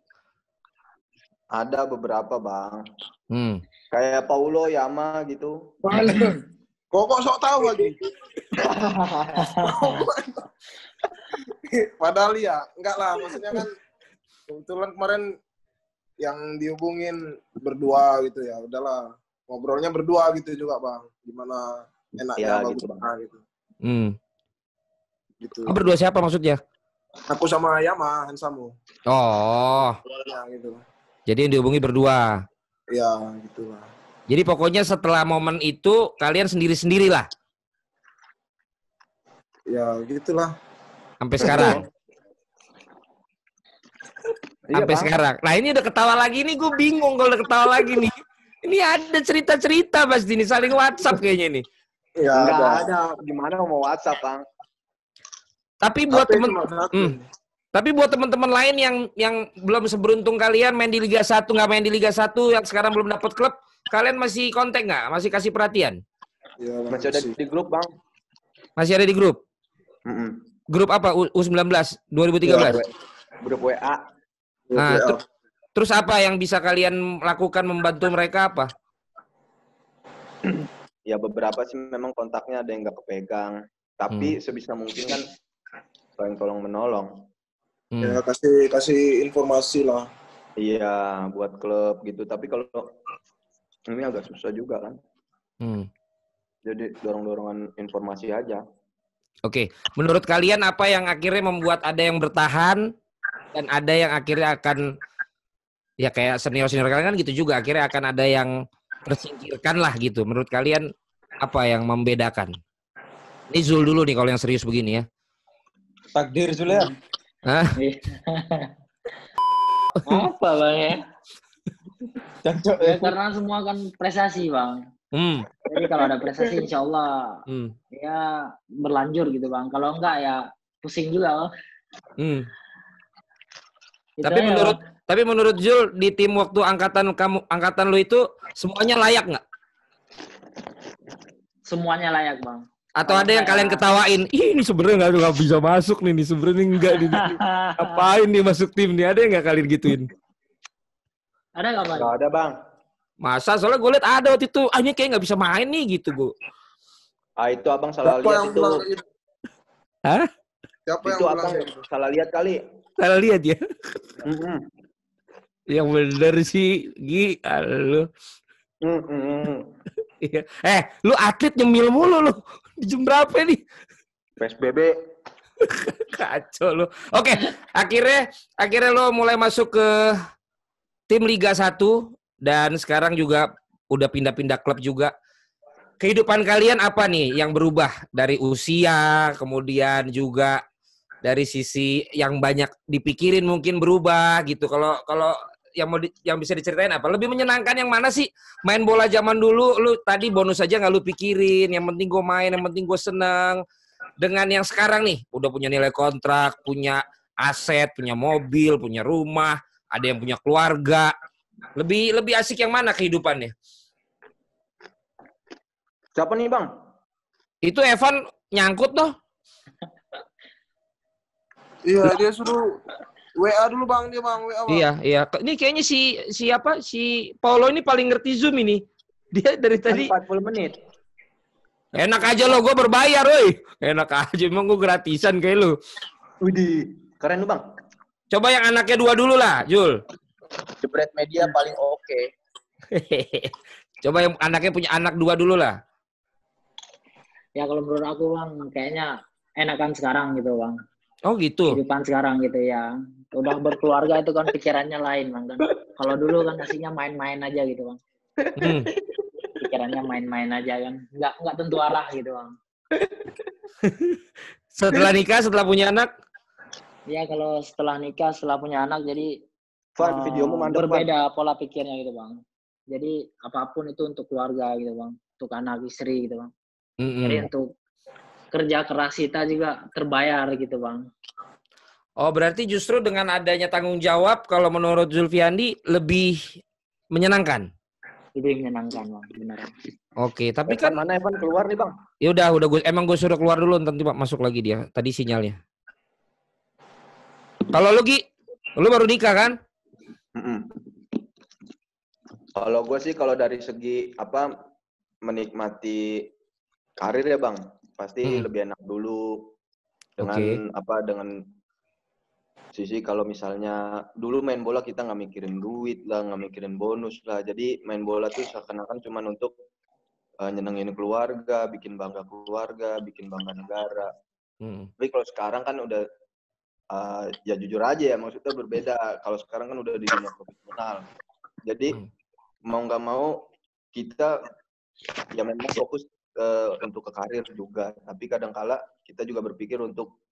G: Ada beberapa, Bang.
A: Hmm.
G: Kayak Paulo Yama gitu.
C: Kok kok sok tahu lagi? Padahal ya, enggak lah. Maksudnya kan kebetulan kemarin yang dihubungin berdua gitu ya. Udahlah, ngobrolnya berdua gitu juga bang. Gimana enaknya
G: Ya,
C: bagus
G: gitu,
C: gitu.
A: Hmm.
C: gitu.
A: Oh, berdua siapa maksudnya?
C: Aku sama Yama, Hansamu.
A: Oh,
C: Ya gitu.
A: jadi yang dihubungi berdua.
C: Ya gitu lah.
A: Jadi pokoknya setelah momen itu kalian sendiri-sendiri lah
C: Ya gitulah.
A: sampai sekarang.
G: Iya,
A: sampai sekarang. Nah ini udah ketawa lagi nih, gue bingung kalau udah ketawa lagi nih. Ini ada cerita-cerita pasti nih, saling WhatsApp kayaknya nih.
C: Ya
G: Enggak
C: ada.
G: ada. Gimana mau WhatsApp, Bang?
A: Tapi buat
C: Tapi
A: temen. Hmm. tapi buat teman-teman lain yang yang belum seberuntung kalian main di Liga 1 nggak main di Liga 1 yang sekarang belum dapat klub, kalian masih kontak nggak? Masih kasih perhatian?
C: Ya,
G: Masih ada di grup, Bang.
A: Masih ada di grup?
G: Mm-mm.
A: Grup apa? U- U19 2013.
G: Grup WA.
A: Nah,
C: Ya,
A: ter- terus apa yang bisa kalian lakukan membantu mereka apa?
G: Ya beberapa sih memang kontaknya ada yang nggak kepegang. Tapi sebisa mungkin kan saling tolong menolong.
A: Hmm.
C: ya kasih kasih informasi lah.
G: Iya, buat klub gitu. Tapi kalau ini agak susah juga kan.
A: Hmm.
G: Jadi dorong-dorongan informasi aja.
A: Oke, menurut kalian apa yang akhirnya membuat ada yang bertahan dan ada yang akhirnya akan ya kayak senior senior kalian kan gitu juga akhirnya akan ada yang tersingkirkan lah gitu. Menurut kalian apa yang membedakan? Ini Zul dulu nih kalau yang serius begini ya.
E: Takdir Julia.
A: Hah?
B: apa bang ya?
E: Jancok
B: ya karena semua kan prestasi bang
A: Hmm.
B: jadi kalau ada prestasi insya Allah
A: Hmm.
B: ya berlanjur gitu bang kalau enggak ya pusing juga bang
A: hmm.
B: Gitu
A: Tapi menurut
B: Bang.
A: Tapi menurut Zul di tim waktu angkatan kamu angkatan lu itu semuanya layak nggak?
B: semuanya layak bang
A: Atau ada yang kalian ketawain? Ih, ini sebenarnya nggak nggak bisa masuk nih, nih sebenarnya enggak nih. nih. Apain nih masuk tim nih? Ada yang nggak kalian gituin?
B: ada nggak bang
G: Nggak ada, Bang.
A: Masa soalnya gue liat ada waktu itu, ah ini kayak nggak bisa main nih gitu gue.
G: Ah itu abang salah
C: Siapa
G: lihat
C: yang
G: itu.
A: Hah?
C: Siapa yang
G: Itu
C: bilang
G: abang
C: gitu?
G: salah lihat kali.
A: Salah lihat ya.
G: Mm-mm.
A: Yang bener sih, Gi.
G: Mm-mm.
A: Iya. Eh, lu atlet nyemil mulu lu. Di jam berapa nih?
G: PSBB.
A: Kacau lu. Oke, akhirnya akhirnya lo mulai masuk ke tim Liga 1 dan sekarang juga udah pindah-pindah klub juga. Kehidupan kalian apa nih yang berubah dari usia, kemudian juga dari sisi yang banyak dipikirin mungkin berubah gitu. Kalau kalau yang mau di- yang bisa diceritain apa? Lebih menyenangkan yang mana sih? Main bola zaman dulu, lu tadi bonus aja nggak lu pikirin. Yang penting gue main, yang penting gue seneng dengan yang sekarang nih udah punya nilai kontrak, punya aset, punya mobil, punya rumah, ada yang punya keluarga. Lebih lebih asik yang mana kehidupannya?
G: Siapa nih bang?
A: Itu Evan nyangkut tuh.
C: Iya, dia suruh WA dulu bang, dia bang WA bang.
A: Iya, iya. Ini kayaknya si siapa? Si Paulo ini paling ngerti Zoom ini. Dia dari tadi
G: Kan 40 menit.
A: enak aja lo, gue berbayar, woi. Enak aja, emang gue gratisan kayak lu.
G: Widih, keren lu bang.
A: Coba yang anaknya dua dulu lah, Jul.
G: Jebret media paling oke.
A: Coba yang anaknya punya anak dua dulu lah.
B: Ya kalau menurut aku bang, kayaknya enakan sekarang gitu bang.
A: Oh gitu.
B: Kehidupan sekarang gitu ya. Udah berkeluarga itu kan pikirannya lain bang kan. Kalau dulu kan aslinya main-main aja gitu bang.
A: Hmm.
B: Pikirannya main-main aja kan. Nggak nggak tentu arah gitu bang.
A: Setelah nikah, setelah punya anak,
B: Ya kalau setelah nikah, setelah punya anak jadi
G: videomu mandek Van.
B: berbeda pola pikirnya gitu bang. Jadi apa pun itu untuk keluarga gitu bang, untuk anak istri gitu bang.
A: Mm-mm.
B: Jadi untuk kerja keras kita juga terbayar gitu bang.
A: Oh, berarti justru dengan adanya tanggung jawab kalau menurut Zulfiandi lebih menyenangkan.
B: Lebih menyenangkan bang, beneran.
A: Oke, tapi
G: Evan
A: kan
G: mana Evan keluar nih bang?
A: ya udah udah gue emang gue suruh keluar dulu nanti Pak masuk lagi dia. Tadi sinyalnya. Kalau lu Gi, lu baru nikah kan?
G: Mm-mm. Kalau gue sih kalau dari segi apa menikmati karir ya bang, pasti
A: Mm.
G: lebih enak dulu dengan
A: Oke.
G: apa dengan sisi kalau misalnya dulu main bola kita nggak mikirin duit lah, nggak mikirin bonus lah. Jadi main bola tuh seakan-akan cuma untuk eh, nyenengin keluarga, bikin bangga keluarga, bikin bangga negara.
A: Mm.
G: Tapi kalau sekarang kan udah eh, ya jujur aja ya maksudnya berbeda. Kalau sekarang kan udah di dunia profesional. Jadi
A: Hmm.
G: mau nggak mau kita ya memang fokus eh, untuk ke karir juga. Tapi kadangkala kita juga berpikir untuk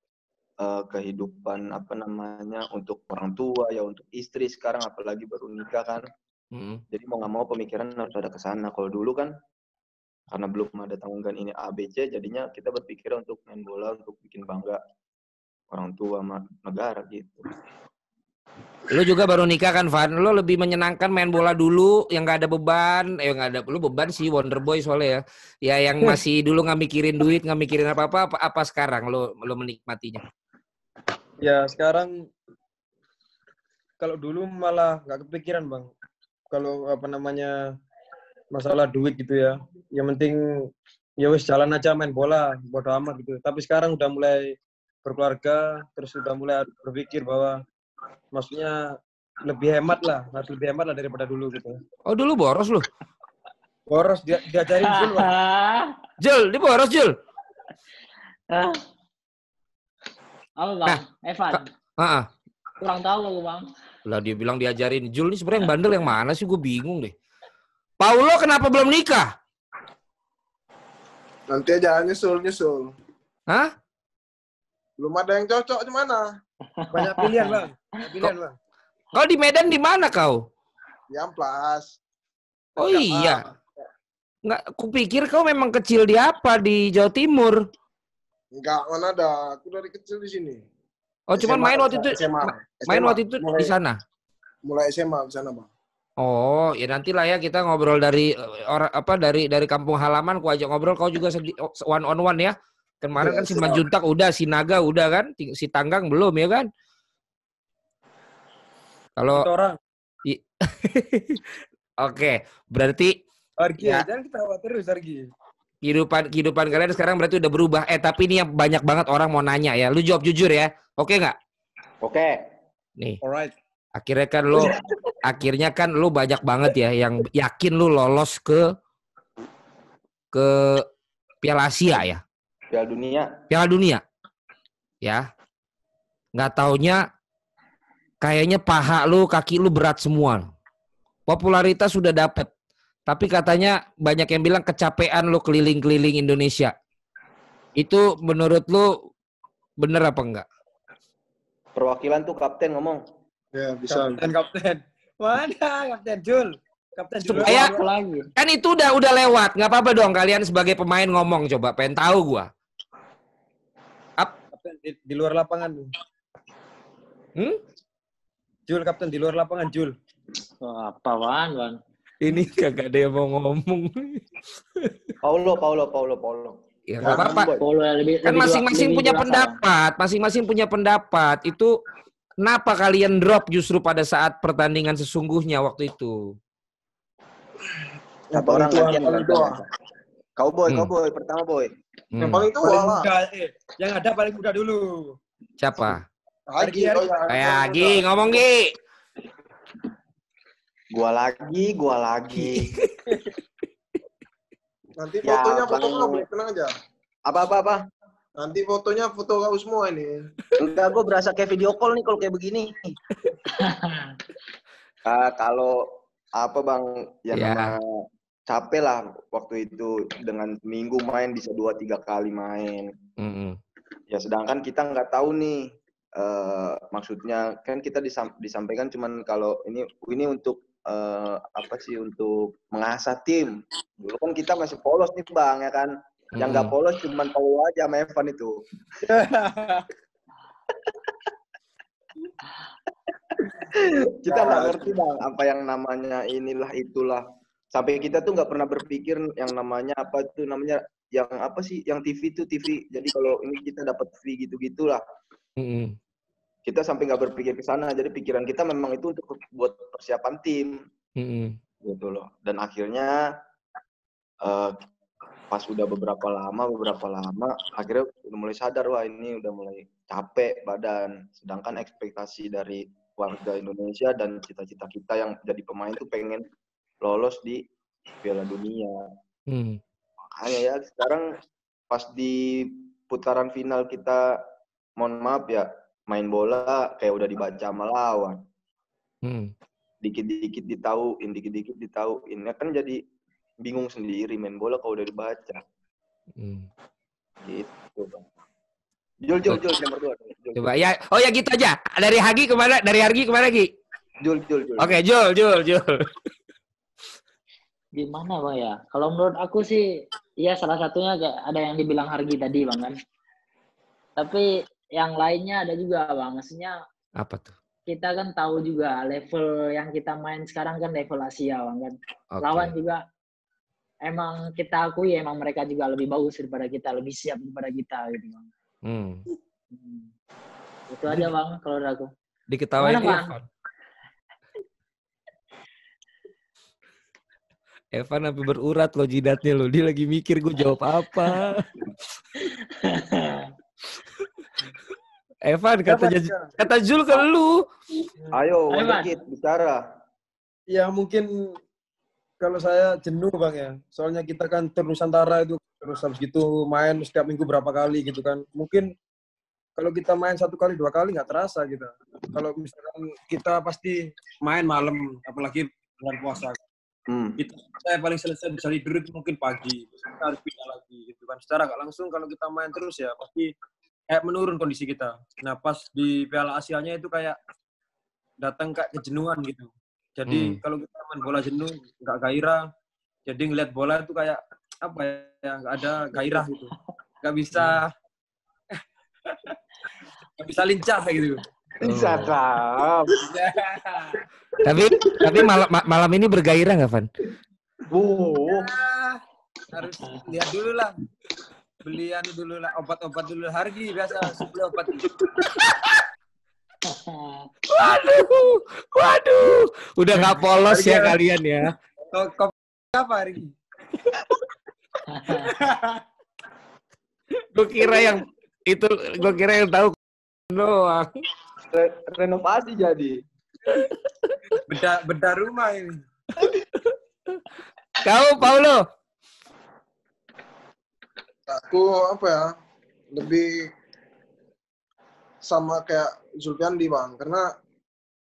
G: eh, kehidupan apa namanya untuk orang tua ya untuk istri sekarang apalagi baru nikah kan.
A: Mm.
G: Jadi mau nggak mau pemikiran harus ada ke sana. Kalau dulu kan karena belum ada tanggungan ini ABC, jadinya kita berpikir untuk main bola untuk bikin bangga orang tua sama negara gitu.
A: Lu juga baru nikah kan, Van? Lu lebih menyenangkan main bola dulu yang gak ada beban. Eh, gak ada. Lu beban sih Wonder Boy soalnya ya. Ya yang masih dulu nggak mikirin duit, nggak mikirin apa-apa. Apa, apa sekarang lu, lu menikmatinya?
E: Ya sekarang kalau dulu malah nggak kepikiran bang. Kalau apa namanya masalah duit gitu ya. Yang penting ya wis jalan aja main bola, bodo amat gitu. Tapi sekarang udah mulai berkeluarga, terus udah mulai berpikir bahwa maksudnya lebih hemat lah, harus lebih hemat lah daripada dulu gitu.
A: Oh dulu boros lu?
E: Boros dia, diajarin dulu.
A: Jul, dia boros Jul.
B: Apa bang? Evan,
A: Ah,
B: kurang tahu aku bang.
A: lah dia bilang diajarin. Jul ini sebenarnya yang bandel yang mana sih? Gue bingung deh. Paulo kenapa belum nikah?
C: Nanti aja nyusul nyusul.
A: Hah?
C: Belum ada yang cocok di mana?
E: Banyak pilihan bang. Banyak pilihan bang.
A: Kau di Medan di mana kau?
C: Di Amplas.
A: Oh iya. Nggak, kupikir kau memang kecil di apa di Jawa Timur.
C: Enggak, mana ada. Aku dari kecil di sini.
A: Oh, cuman
C: SMA,
A: main waktu itu
C: SMA.
A: main
C: SMA.
A: waktu itu
C: mulai,
A: di sana.
C: Mulai SMA di sana, Bang.
A: Oh, ya nantilah ya kita ngobrol dari eh, orang apa dari dari kampung halaman ku ajak ngobrol kau juga sedi- oh, one on one ya. Kemarin
C: Iya,
A: kan si. Manjuntak udah, si Naga udah kan, si Tanggang belum ya kan? Kalau
E: orang.
A: Oke, berarti
E: Argi,
A: Ya.
E: jangan kita khawatir terus Argi.
A: Kehidupan kehidupan kalian sekarang berarti udah berubah. Eh tapi ini yang banyak banget orang mau nanya ya. Lu jawab jujur ya. Oke nggak?
G: Oke.
A: Nih.
C: Alright.
A: Akhirnya kan lu akhirnya kan lu banyak banget ya yang yakin lu lolos ke ke Piala Asia ya.
G: Piala dunia.
A: Piala Dunia. Ya. Nggak taunya kayaknya paha lu, kaki lu berat semua. Popularitas sudah dapet. Tapi katanya banyak yang bilang kecapean lu keliling-keliling Indonesia. Itu menurut lu bener apa enggak?
G: Perwakilan tuh kapten ngomong.
C: Ya, bisa.
E: Kapten, kapten. Mana kapten Jul? Kapten Jul.
A: Supaya-. Kan itu udah udah lewat. nggak apa-apa dong kalian sebagai pemain ngomong coba. Pengen tahu gua.
E: Kapten di, di luar lapangan.
A: Hmm?
E: Jul, kapten di luar lapangan, Jul.
B: Oh, apa wan, wan?
A: Ini kagak ada yang mau ngomong.
G: Paulo, Paulo, Paulo, Paulo.
A: Ya nggak apa-apa.
B: Yang
A: Kan
B: lebih
A: masing-masing punya pendapat. Masing-masing punya pendapat. Itu kenapa kalian drop justru pada saat pertandingan sesungguhnya waktu itu?
C: Yang
G: Satu orang aja. Kau boy,
A: Hmm.
G: kau boy, pertama boy.
C: Yang
A: Hmm.
C: paling tua
E: Paling muda, eh. Yang ada paling muda dulu.
A: Siapa?
C: Hagi,
E: Hagi,
C: oh ya.
A: Kayak Gi, ngomong Gi.
G: Gua lagi, gua lagi.
C: Nanti
G: Ya,
C: fotonya foto
G: Bang.
C: boleh tenang aja.
G: Apa apa apa?
C: Nanti fotonya foto kau semua ini.
G: Enggak, gue berasa kayak video call nih kalau kayak begini. Ah, kalau apa bang, ya,
A: Ya.
G: nama capek lah waktu itu dengan minggu main bisa dua tiga kali main.
A: Mm-mm.
G: Ya sedangkan kita nggak tahu nih, eh maksudnya kan kita disam- disampaikan cuman kalau ini ini untuk eh, apa sih untuk mengasah tim. Dulu kan kita masih polos nih bang ya kan. Yang nggak
A: Mm-mm.
G: polos cuman Paulo aja sama Evan itu. kita nggak ngerti bang apa yang namanya inilah itulah sampai kita tuh nggak pernah berpikir yang namanya apa itu namanya yang apa sih yang TV itu TV jadi kalau ini kita dapat free gitu gitulah
A: Mm-mm.
G: Kita sampai nggak berpikir ke sana jadi pikiran kita memang itu untuk buat persiapan tim
A: Mm-mm.
G: gitu loh dan akhirnya eh, pas udah beberapa lama beberapa lama akhirnya udah mulai sadar wah ini udah mulai capek badan sedangkan ekspektasi dari warga Indonesia dan cita-cita kita yang jadi pemain tuh pengen lolos di Piala Dunia
A: Mm.
G: makanya ya sekarang pas di putaran final kita mohon maaf ya main bola kayak udah dibaca sama lawan
A: Mm.
G: dikit-dikit ditauin, dikit-dikit ditauin. Ya kan jadi bingung sendiri main bola kalau udah dibaca.
A: Mm.
G: Gitu, Bang. Jul, Jul, Jul, nomor dua. Jul,
A: Coba ya. Oh ya gitu aja. Dari Hagi ke mana? Dari Hagi ke mana Gi?
G: Jul, Jul, Jul.
A: Oke, Jul, Jul, Jul.
B: Gimana bang ya? Kalau menurut aku sih, ya salah satunya kayak ada yang dibilang Hargi tadi bang kan. Tapi yang lainnya ada juga bang. Maksudnya
A: Apa tuh?
B: kita kan tahu juga level yang kita main sekarang kan level Asia bang kan.
A: Oke.
B: Lawan juga emang kita akui emang mereka juga lebih bagus daripada kita, lebih siap daripada kita gitu bang.
A: Hmm.
B: Hmm. Itu aja bang kalau dari aku.
A: Diketawain
B: Gimana?
A: Evan. Evan sampai berurat loh jidatnya loh. Dia lagi mikir gue jawab apa. Evan katanya kata Jul ke lu.
G: Ayo, Wonderkid, bicara.
E: Ya mungkin kalau saya jenuh bang ya. Soalnya kita kan tur Nusantara itu terus habis gitu main setiap minggu berapa kali gitu kan. Mungkin kalau kita main satu kali dua kali nggak terasa gitu. Kalau misalkan kita pasti main malam, apalagi bulan puasa.
G: Hmm.
E: Itu saya paling selesai bisa tidur itu mungkin pagi. Terus kita harus pindah lagi gitu kan. Secara nggak langsung kalau kita main terus ya pasti kayak menurun kondisi kita. Nah pas di Piala Asianya itu kayak datang kayak kejenuhan gitu. Jadi
A: Hmm.
E: kalau kita main bola jenuh nggak gairah. Jadi ngeliat bola itu kayak apa ya nggak ada gairah gitu. Nggak bisa nggak bisa lincah gitu.
G: Bisa, Kak.
A: Tapi tapi malam ma- malam ini bergairah nggak Van?
G: Wuh.
E: Ah, harus lihat dulu lah. Beli anu dulu lah, obat-obat dulu. Hargi biasa sebeli obat.
A: Waduh, waduh, udah nggak polos ya kalian ya.
E: Kok kok apa Hargi?
A: Gue kira yang itu gue kira yang tahu doang.
G: Re- renovasi jadi.
E: Beda beda rumah ini.
A: Kau Paulo,
C: Aku apa ya? Lebih sama kayak Zulfiandi bang, karena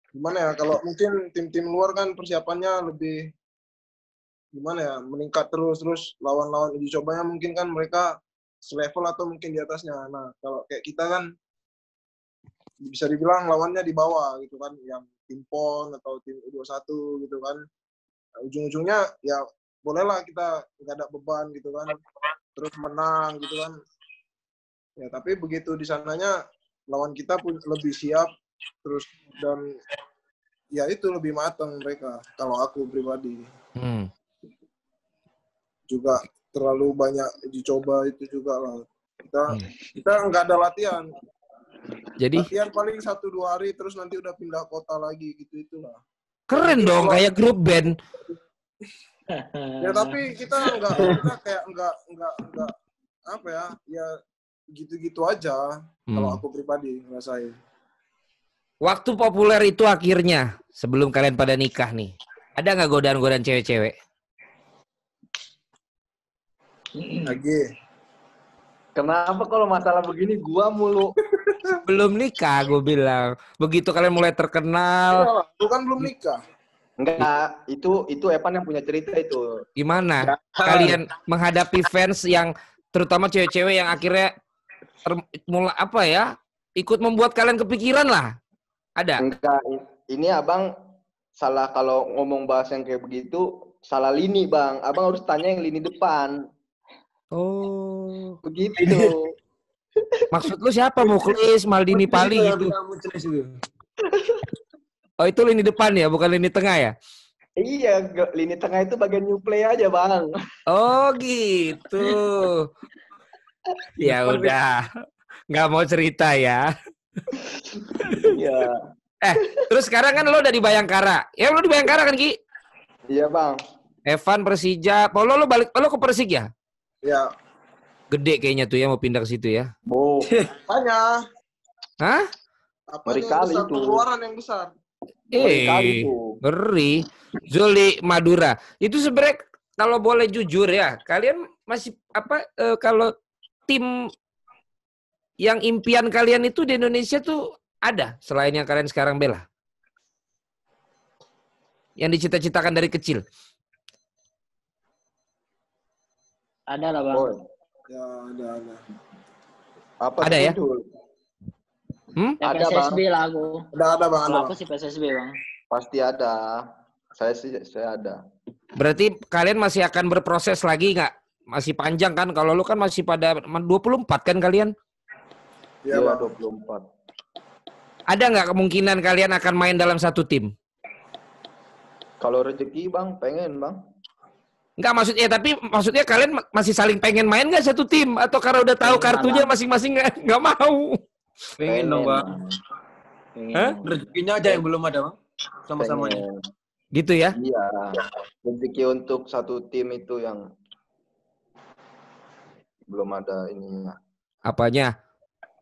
C: gimana ya? Kalau mungkin tim-tim luar kan persiapannya lebih gimana ya? Meningkat terus terus lawan-lawan uji cobanya mungkin kan mereka selevel atau mungkin di atasnya. Nah kalau kayak kita kan bisa dibilang lawannya di bawah gitu kan, yang tim PON atau tim U21 gitu kan. Nah, ujung-ujungnya ya bolehlah kita nggak ada beban gitu kan terus menang gitu kan ya tapi begitu di sananya lawan kita pun lebih siap terus dan ya itu lebih matang mereka kalau aku pribadi
A: Hmm.
C: juga terlalu banyak dicoba itu juga lah kita
A: Hmm.
C: kita nggak ada latihan
A: Jadi
C: latihan paling satu dua hari terus nanti udah pindah kota lagi gitu itulah
A: keren dong kayak grup band.
C: ya tapi kita nggak kita kayak nggak nggak nggak apa ya ya gitu-gitu aja kalau
A: Hmm.
C: aku pribadi ngerasain
A: Waktu populer itu akhirnya sebelum kalian pada nikah nih. Ada nggak godaan-godaan cewek-cewek?
C: lagi
G: Kenapa kalau masalah begini gua mulu?
A: Belum nikah, gue bilang. Begitu kalian mulai terkenal,
C: Iyalah, lu kan belum nikah
G: Enggak, itu itu Evan yang punya cerita itu.
A: gimana kalian menghadapi fans yang terutama cewek-cewek yang akhirnya ter- mulai apa ya ikut membuat kalian kepikiran lah ada
G: Enggak, ini abang salah kalau ngomong bahasa yang kayak begitu salah lini bang. Abang harus tanya yang lini depan.
A: oh
G: Begitu.
A: maksud lu siapa Muklis Maldini Pali gitu oh itu lini depan ya bukan lini tengah ya?
G: Iya, lini tengah itu bagian new play aja bang.
A: oh gitu. Ya udah nggak mau cerita ya.
G: Iya,
A: terus sekarang kan lo udah di Bayangkara. Ya lo di Bayangkara kan Ki?
G: Iya bang.
A: Evan Persija. Paulo lo balik lo ke Persik ya?
C: Ya
A: gede kayaknya tuh ya mau pindah ke situ ya.
G: Bu,
C: tanya.
A: Hah?
C: apa yang
G: kali itu.
C: pengeluaran yang besar
A: Eh,
G: tuh.
A: ngeri. Zuli Madura. Itu sebenarnya kalau boleh jujur ya, kalian masih apa eh, kalau tim yang impian kalian itu di Indonesia tuh ada selain yang kalian sekarang bela? Yang dicita-citakan dari kecil.
B: Ada lah bang.
G: Oh,
C: ya ada ada
G: apa
A: Ada ya? Hmm?
B: Ya,
G: Ada,
B: PSSB lah aku.
C: ada ada bang ada bang.
B: aku sih PSSB bang.
G: Pasti ada. Saya sih saya ada.
A: Berarti kalian masih akan berproses lagi nggak? Masih panjang kan? Kalau lu kan masih pada 24 kan kalian?
C: Iya
G: Iya,
C: bang
G: 24.
A: Ada nggak kemungkinan kalian akan main dalam satu tim?
G: Kalau rezeki bang, pengen bang.
A: Enggak maksudnya tapi maksudnya kalian ma- masih saling pengen main nggak satu tim atau karena udah tahu
B: Pengen
A: kartunya masing-masing nggak nggak mau?
E: Pengen dong, Bang.
B: Pengen.
A: Hah?
E: Rezekinya aja yang belum ada, Bang. Sama-samanya.
A: Gitu ya?
G: Iya. Rezeki untuk satu tim itu yang belum ada ininya.
A: Apanya?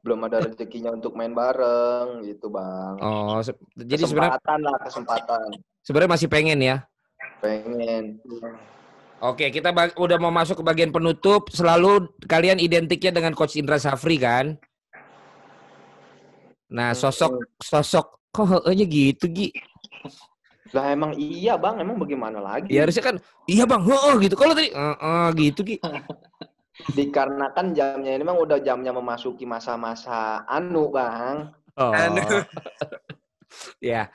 G: Belum ada rezekinya untuk main bareng gitu, Bang.
A: Oh, se- jadi sebenarnya
G: kesempatan lah, kesempatan.
A: sebenarnya masih pengen ya.
G: Pengen.
A: Oke, kita ba- udah mau masuk ke bagian penutup. Selalu kalian identiknya dengan Coach Indra Safri kan? Nah, sosok sosok kok heehnya gitu, Gi?
G: Lah emang iya, Bang. Emang bagaimana lagi?
A: Ya harusnya kan iya, Bang. Heeh gitu. Kalau tadi heeh gitu, Gi.
G: Dikarenakan jamnya ini memang udah jamnya memasuki masa-masa anu, Bang.
A: Oh.
E: Anu.
A: ya.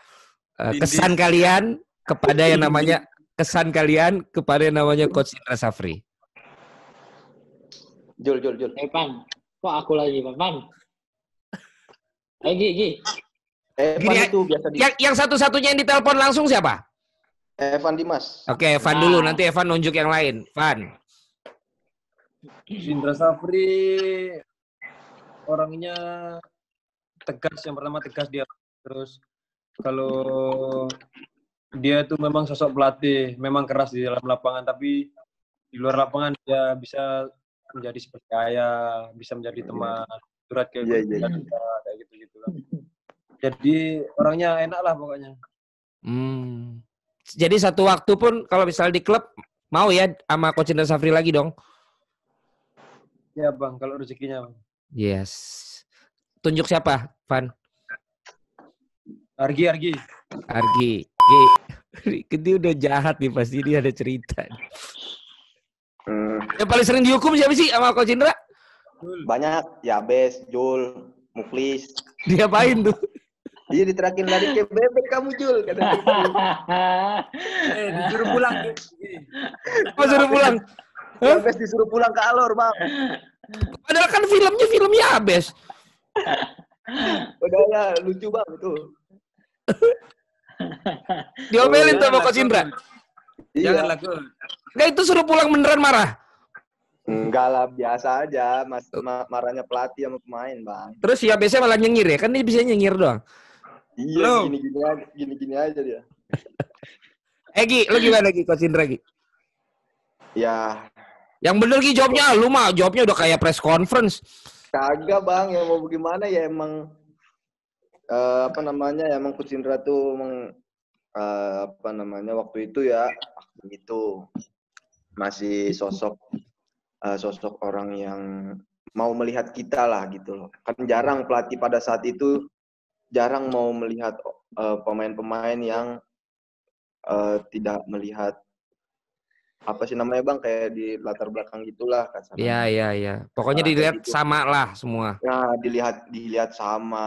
A: Eh, kesan kalian kepada yang namanya kesan kalian kepada yang namanya Coach Indra Safri.
G: Jul, Jul, Jul.
B: Eh Pan, kok aku lagi Pan? Pan. Eh Gi, Gi.
G: Evan
A: Gini,
G: itu biasa di
A: Yang yang satu-satunya yang ditelepon langsung siapa?
G: Evan Dimas.
A: Oke, Evan
B: Nah.
A: dulu. Nanti Evan nunjuk yang lain. Van.
E: Indra Safri orangnya tegas yang pertama tegas dia terus kalau dia tuh memang sosok pelatih memang keras di dalam lapangan tapi di luar lapangan dia bisa menjadi seperti ayah, bisa menjadi teman, curhat kayak gitu,
G: iya.
E: kayak gitu gitu kan. Jadi orangnya enak lah pokoknya.
A: Hmm. Jadi satu waktu pun kalau misalnya di klub mau ya sama Coach Indra Safri lagi dong.
E: Ya bang, kalau rezekinya bang.
A: Yes. Tunjuk siapa, Van?
E: Argi Argi.
A: Argi. Gi. Dia udah jahat nih pasti dia ada cerita.
G: Hmm,
A: Yang paling sering dihukum siapa sih sama Coach Indra?
G: Banyak, Yabes, Jul, Muflis.
A: Dia apain tuh?
G: Iya diterakin lari ke bebek kamu Jul kata.
E: Eh, disuruh pulang.
A: Apa suruh pulang? Hah?
G: Yabes disuruh pulang ke Alor bang.
A: Padahal kan filmnya filmnya abes.
G: Udah ya lucu bang itu.
A: Diomelin tuh sama Coach Indra.
E: Jangan
G: Iya.
E: lakukan.
A: Nggak itu suruh pulang beneran marah.
G: Enggak lah biasa aja mas ma- marahnya pelatih sama pemain bang.
A: Terus ya biasanya malah nyengir ya. Kan dia bisa nyengir doang.
G: Iya
E: Belum.
G: gini gini aja gini gini aja dia.
A: Eh Gi, lu gimana Gi Coach Indra Gi?
G: Ya
A: Yang bener Gi jawabnya, lu mah jawabnya udah kayak press conference.
G: kagak bang ya mau bagaimana ya emang eh, apa namanya ya emang Coach Indra tuh emang eh, apa namanya waktu itu ya begitu masih sosok eh, sosok orang yang mau melihat kita lah gitu loh kan jarang pelatih pada saat itu jarang mau melihat eh, pemain-pemain yang eh, tidak melihat apa sih namanya bang kayak di latar belakang gitulah kasarnya.
A: Iya, iya, iya. Pokoknya
G: Nah,
A: dilihat
G: gitu.
A: sama lah semua.
G: Ya dilihat dilihat sama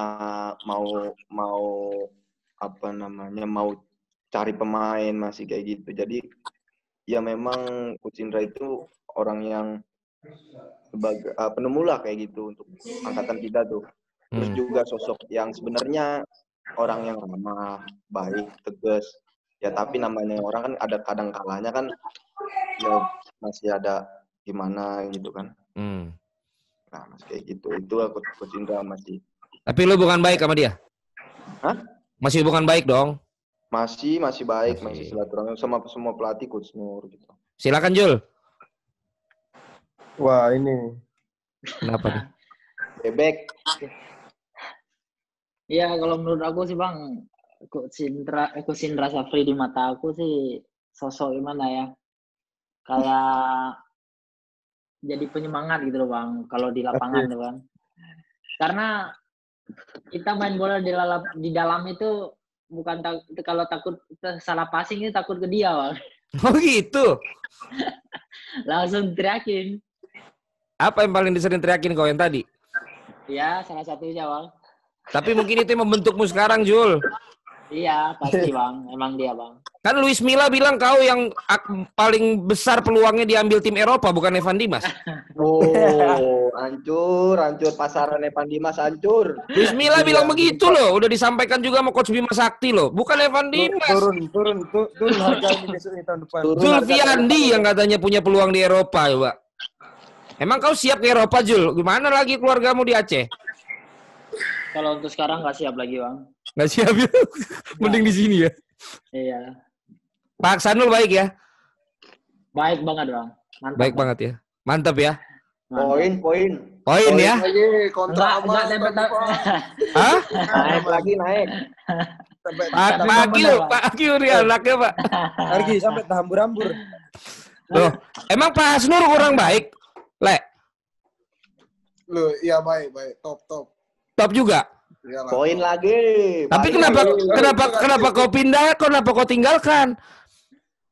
G: mau mau apa namanya mau cari pemain masih kayak gitu. Jadi ya memang Coach Indra itu orang yang sebagai uh, penemu lah kayak gitu untuk angkatan kita tuh. Terus
A: Hmm.
G: juga sosok yang sebenarnya orang yang ramah, baik, tegas. Ya tapi namanya orang kan ada kadang kalanya kan ya masih ada gimana gitu kan.
A: Hmm.
G: Nah, masih kayak gitu. Itu aku Coach Indra masih
A: Tapi lu bukan baik sama dia?
G: Hah?
A: Masih bukan baik dong.
G: Masih, masih baik,
A: Masih.
G: masih, silaturahmi sama semua pelatih Coach Nur gitu.
A: Silakan Jul.
E: Wah ini
A: Kenapa nih?
G: Bebek,
B: Iya, kalau menurut aku sih Bang, Coach Indra, eh, Coach Indra Safri di mata aku sih sosok gimana ya? Kayak jadi penyemangat gitu loh Bang, kalau di lapangan tuh Bang. Karena kita main bola di dalam di dalam itu bukan tak, kalau takut salah passing itu takut ke dia Bang.
A: Oh gitu.
B: Langsung teriakin.
A: Apa yang paling disering teriakin kau yang tadi?
B: Ya, salah satunya Bang.
A: Tapi mungkin itu yang membentukmu sekarang, Jul.
B: Iya, pasti Bang. Emang dia Bang.
A: Kan Luis Milla bilang kau yang ak- paling besar peluangnya diambil tim Eropa, bukan Evan Dimas.
G: oh, hancur, hancur pasaran Evan Dimas hancur.
A: Luis Milla bilang begitu loh. Udah disampaikan juga sama Coach Bima Sakti loh. Bukan Evan Dimas.
E: turun turun tu- turun harga ini besok ini tahun depan.
G: Turun
A: Zulfiandi yang katanya punya peluang di Eropa, coba. Emang kau siap ke Eropa, Jul? Gimana lagi keluargamu di Aceh?
B: Kalau untuk sekarang nggak siap lagi Bang.
A: Nggak siap ya? Mending di sini ya.
B: Iya.
A: Pak Aksanul baik ya?
B: Baik banget Bang. Mantap.
A: Baik
B: Bang.
A: banget ya. Mantap ya.
G: Poin, poin.
A: Poin ya.
C: Lagi kontrak
B: Enggak,
C: sama
A: Hah?
G: Naik lagi, naik.
C: sampai
A: Pak Pak
B: benar, Pak.
A: Pak Akiu nih anaknya, Pak.
E: Argi sampai terhambur-hambur.
A: Loh, emang Pak Hasnur kurang baik? Le,
C: lu iya baik baik top top
A: top juga.
C: Iyalah,
G: Poin
C: top.
G: lagi.
A: Tapi kenapa
G: lagi.
A: kenapa kenapa kau pindah? Kenapa kau tinggalkan?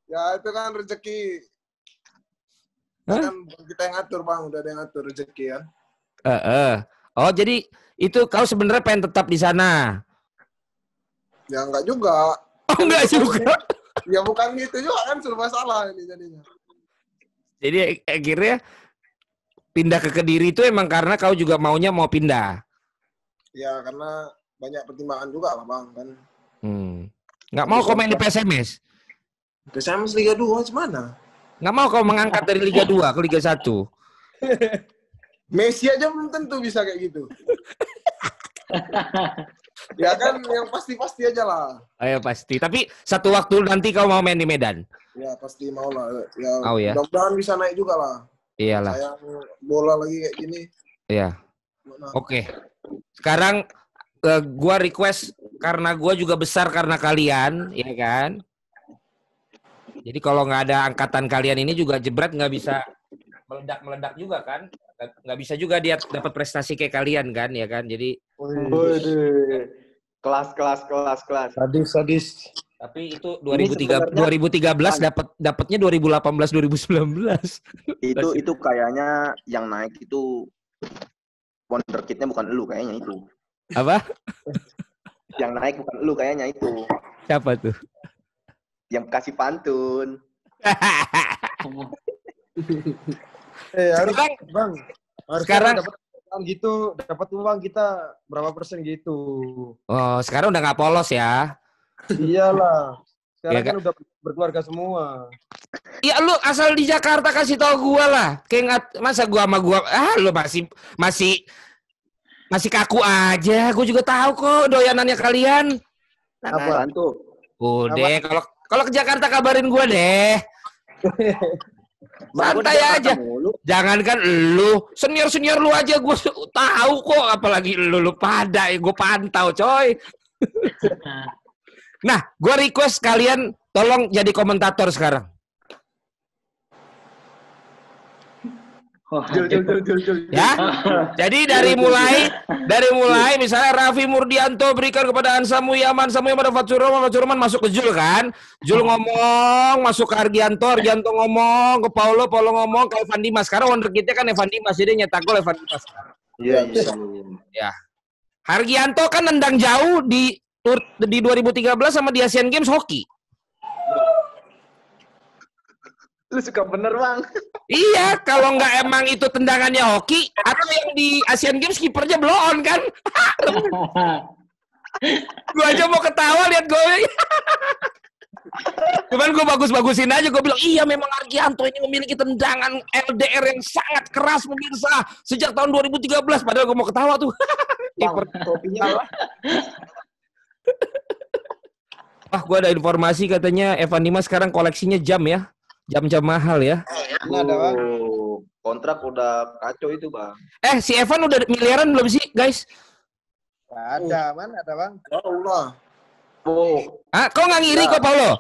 C: ya itu kan rezeki
A: Hah?
C: kan kita yang ngatur bang udah ada yang ngatur rezeki kan
A: Eh, eh. Oh, jadi itu kau sebenarnya pengen tetap di sana.
C: ya enggak juga
A: Oh, enggak juga.
C: ya bukan gitu juga kan serba salah ini jadinya
A: Jadi akhirnya pindah ke Kediri itu emang karena kau juga maunya mau pindah.
C: ya karena banyak pertimbangan juga lah bang kan
A: Hmm. Nggak mau kau main di PSMS?
C: ke Sams Liga 2 gimana
A: Nggak mau kau mengangkat dari Liga 2 ke Liga 1?
C: Messi aja belum tentu bisa kayak gitu ya kan yang pasti-pasti aja lah
A: Ayo pasti. Tapi satu waktu nanti kau mau main di Medan.
C: Ya pasti mau lah. Ya,
A: Mau ya?
C: Mudah-mudahan bisa naik juga lah.
A: Iyalah.
C: Sayang bola lagi kayak gini.
A: Iya. Oke. Sekarang eh, gua request karena gua juga besar karena kalian, ya kan? Jadi kalau nggak ada angkatan kalian ini juga jebret nggak bisa meledak-meledak juga kan? Nggak nggak bisa juga dia dapat prestasi kayak kalian kan, ya kan? Jadi
G: Waduh. Kelas, kelas, kelas, kelas.
C: Sadis, sadis.
A: Tapi itu
G: Ini
A: 2003
G: sebenarnya-
A: 2013 dapat dapatnya 2018 2019.
G: Itu itu kayaknya yang naik itu wonderkidnya bukan elu kayaknya itu.
A: Apa?
G: Yang naik bukan elu kayaknya itu.
A: Siapa tuh?
G: Yang kasih pantun.
H: Eh, harus
A: Bang,
H: bang. Harus
A: Sekarang-
H: dapat uang gitu, dapat uang kita berapa persen gitu.
A: Oh, sekarang udah nggak polos ya.
H: Iyalah. Sekarang
A: Iya,
H: kan udah berkeluarga semua.
A: Ya lu asal di Jakarta kasih tau gua lah. Kayak masa gua sama gua ah lu masih masih masih kaku aja. Gua juga tahu kok doyanannya kalian.
G: Apa? Bantu.
A: Udah kalau kalau ke Jakarta kabarin gua deh. Santai aja.
G: mulu.
A: Jangankan lu, senior-senior lu aja gua tahu kok apalagi lu lu pada gua pantau, coy. Nah, gua request kalian tolong jadi komentator sekarang.
G: Jul.
A: Ya. Jadi dari mulai dari mulai misalnya Raffi Murdianto berikan kepada Hansa Muyaman, Hansa Muyaman dapat Suroman, Suroman masuk ke Jul kan. Jul ngomong, masuk ke Argianto, Argianto ngomong, ke Paulo, Paulo ngomong, ke Evan Dimas. Sekarang wonderkidnya kan Evan Dimas, jadi nyetak gol Evan Dimas.
G: Iya, iya. iya.
A: Hargianto kan nendang jauh di tur- di 2013 sama di Asian Games hoki.
G: Lu suka bener, Bang.
A: Iya, kalau nggak emang itu tendangannya hoki, atau yang di Asian Games kipernya blow on kan? Gua aja mau ketawa lihat golnya. Cuman gue bagus-bagusin aja, gue bilang, iya memang Argianto ini memiliki tendangan LDR yang sangat keras pemirsa sejak tahun 2013. Padahal gue mau ketawa tuh. Kiper.
G: Topinya
A: Wah, gue ada informasi katanya Evan Dimas sekarang koleksinya jam ya. Jam-jam mahal ya.
H: Ini ada bang.
G: Oh, kontrak udah kacau itu, Bang.
A: Eh, si Evan udah miliaran belum sih, guys?
H: Nggak ada, mana ada bang?
C: Jauh lah.
G: Oh,
A: Ah, kok nggak ngiri kok, Paulo?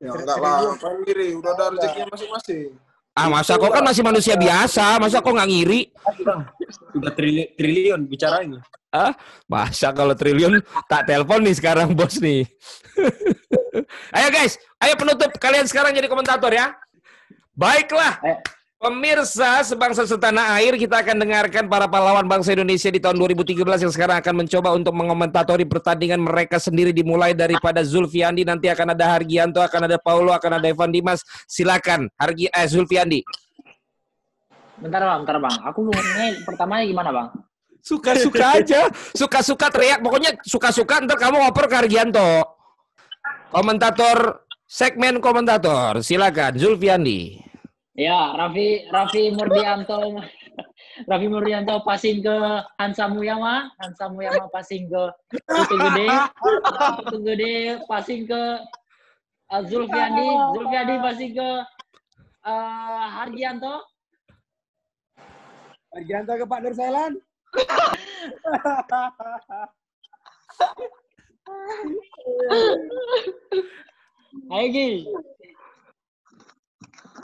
C: Ya enggak lah. Diri? Udah ada rezekinya masing-masing.
A: Ah, masa kok kan masih manusia biasa, masa kok nggak ngiri?
E: Udah trili triliun bicarain.
A: Ah, masa kalau triliun tak telepon nih sekarang bos nih. ayo guys, ayo penutup kalian sekarang jadi komentator ya. Baiklah,
B: Eh.
A: Pemirsa sebangsa setanah air kita akan dengarkan para pahlawan bangsa Indonesia di tahun 2013 yang sekarang akan mencoba untuk menkomentatori pertandingan mereka sendiri dimulai daripada Zulfiandi nanti akan ada Hargianto, akan ada Paulo, akan ada Evan Dimas. Silakan Hargi eh Zulfiandi.
B: bentar bang, bentar bang. Aku ngomongnya pertamanya gimana bang?
A: Suka-suka aja. Suka-suka teriak. Pokoknya suka-suka ntar kamu ngoper ke Argianto. Komentator, segmen komentator. Silakan, Zulfiandi.
B: Ya, Raffi Raffi Murdianto. Raffi Murdianto passing ke Hansa Muyama, Hansa Muyama passing ke Putu Gede, Putu Gede passing ke uh, Zulfiandi, Zulfiandi passing ke uh, Hargianto,
H: Argianto ke Pak Nur Sailan.
B: Ayo Gi.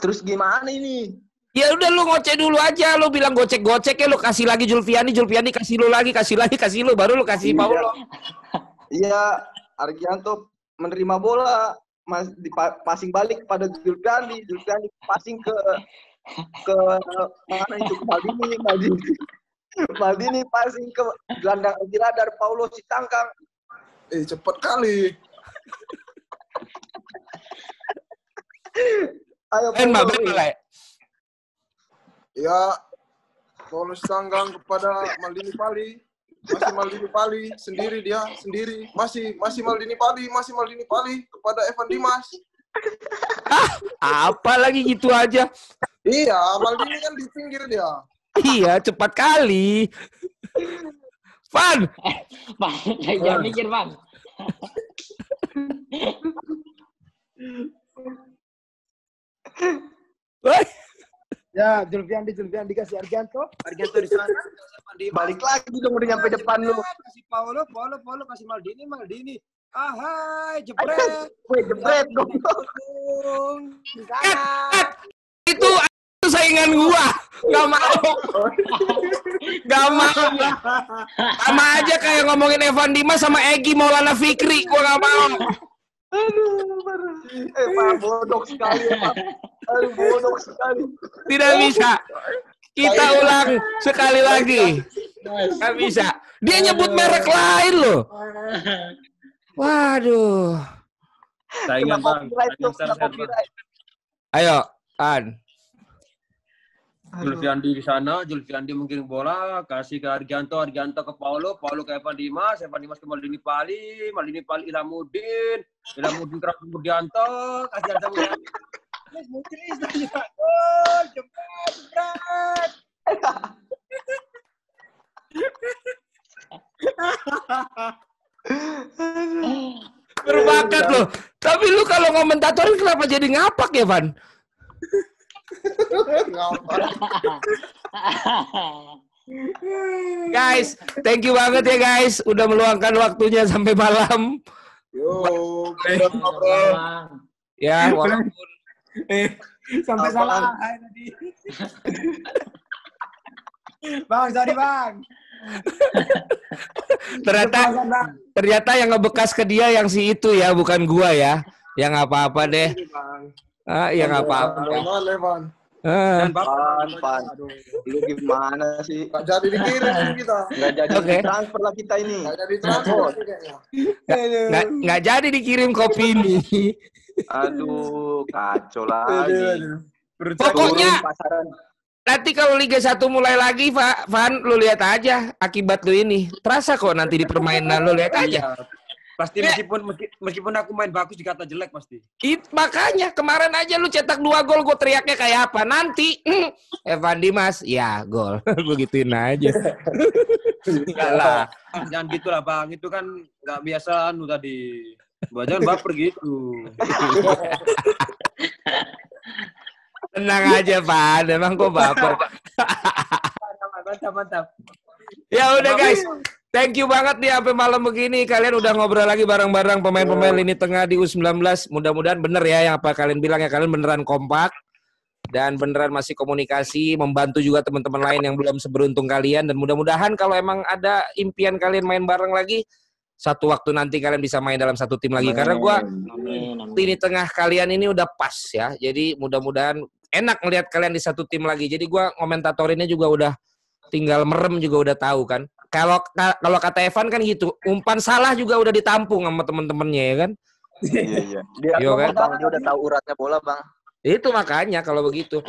G: Terus gimana ini?
A: Ya udah lu ngoceh dulu aja, lu bilang gocek-gocek ya lu kasih lagi Zulfiandi, Zulfiandi kasih lu lagi, kasih lagi, kasih lu, baru lu kasih Paulo.
G: Iya, Argianto menerima bola, mas passing balik kepada Zulfiandi, Zulfiandi passing ke ke mana itu ke Maldini, Maldini. Maldini passing ke gelandang Giradar Paulo Sitangkang.
C: Eh, cepet kali.
G: Ayo
A: Ben,
G: Paulo.
A: Ben, Ben,
C: Ya, Paulus Tanggang kepada Maldini Pali. Masih Maldini Pali sendiri dia sendiri. Masih masih Maldini Pali, masih Maldini Pali kepada Evan Dimas.
A: Apa lagi gitu aja?
C: Iya, Maldini kan di pinggir dia.
A: Iya, cepat kali. Van,
B: Bang, jangan mikir bang.
A: Woi,
H: Ya, Julfiandi, Julfiandi kasih Argianto. Argianto di sana.
G: Balik lagi dong udah nyampe depan lu.
H: Kasih Paolo, Paolo, Paolo kasih Maldini, Maldini. Ahai, jebret.
G: Weh, jebret dong.
H: Dong. Di sana.
A: itu itu saingan gua. Gak mau. Gak mau. Sama aja kayak ngomongin Evan Dimas sama Egi Maulana Fikri. Gua gak mau.
G: Aduh, baru. Eh, Pak, bodoh sekali, Pak. Aduh, bodoh sekali.
A: Tidak bisa. Kita ulang sekali lagi. Gak bisa. Dia nyebut merek lain loh. Waduh.
E: Saingan bang.
A: Ayo, An.
E: Julfiandi di sana, Julfiandi menggiring bola, kasih ke Argianto, Argianto ke Paulo, Paulo ke Evan Dimas, Evan Dimas ke Maldini Pali, Maldini Pali Ilhamuddin, Ilhamuddin ke Rasul Budianto, kasih Arta
H: Tadi. Oh, jebret, jebret.
A: Berbakat loh. Tapi lu kalau ngomentatorin kenapa jadi ngapak ya, Van? Guys, thank you banget ya guys. Udah meluangkan waktunya sampai malam.
C: Yo, ngobrol-ngobrol.
B: Bang.
A: Ya, walaupun
H: Eh, sampai salah hai tadi. bang, sorry bang.
A: ternyata ternyata yang ngebekas ke dia yang si itu ya, bukan gua ya. Ya nggak apa-apa deh.
C: Bang.
A: Ah, ya nggak apa-apa. Ah,
G: Pan, pan. Lu gimana sih?
C: Gak jadi dikirim kita.
G: Nggak jadi
A: Oke.
G: transfer lah kita ini.
C: Gak jadi transfer kayaknya.
A: nggak nggak jadi dikirim kopi ini.
G: Aduh, kacau
H: Aduh,
G: lagi.
H: aduh.
A: Pokoknya
G: Turun pasaran.
A: nanti kalau Liga 1 mulai lagi, Pak, Van, lu lihat aja akibat lu ini. Terasa kok nanti di permainan lu lihat aja.
E: Iya. Pasti meskipun meski- meskipun aku main bagus dikata jelek pasti.
A: It, makanya kemarin aja lu cetak dua gol, gue teriaknya kayak apa? Nanti hmm, Evan Dimas, ya gol. gue gituin aja. Enggak lah.
E: Ah, Jangan gitulah bang, itu kan nggak biasa anu tadi. Jangan baper gitu.
A: Tenang aja, Van. Emang kok baper.
H: Mantap, mantap.
A: ya udah guys. Thank you banget nih sampai malam begini. Kalian udah ngobrol lagi bareng-bareng pemain-pemain lini tengah di U19. Mudah-mudahan bener ya yang apa kalian bilang ya. Kalian beneran kompak. Dan beneran masih komunikasi, membantu juga teman-teman lain yang belum seberuntung kalian. Dan mudah-mudahan kalau emang ada impian kalian main bareng lagi, satu waktu nanti kalian bisa main dalam satu tim lagi. Karena gua
B: Amin, amin.
A: lini tengah kalian ini udah pas ya. Jadi mudah-mudahan enak ngelihat kalian di satu tim lagi. Jadi gua komentatorinnya juga udah tinggal merem juga udah tahu kan. Kalau ka- kalau kata Evan kan gitu, umpan salah juga udah ditampung sama temen-temennya ya kan.
G: Iya, iya. Dia,
A: Iya kan?
G: bang, dia udah tahu uratnya bola, Bang.
A: Itu makanya kalau begitu.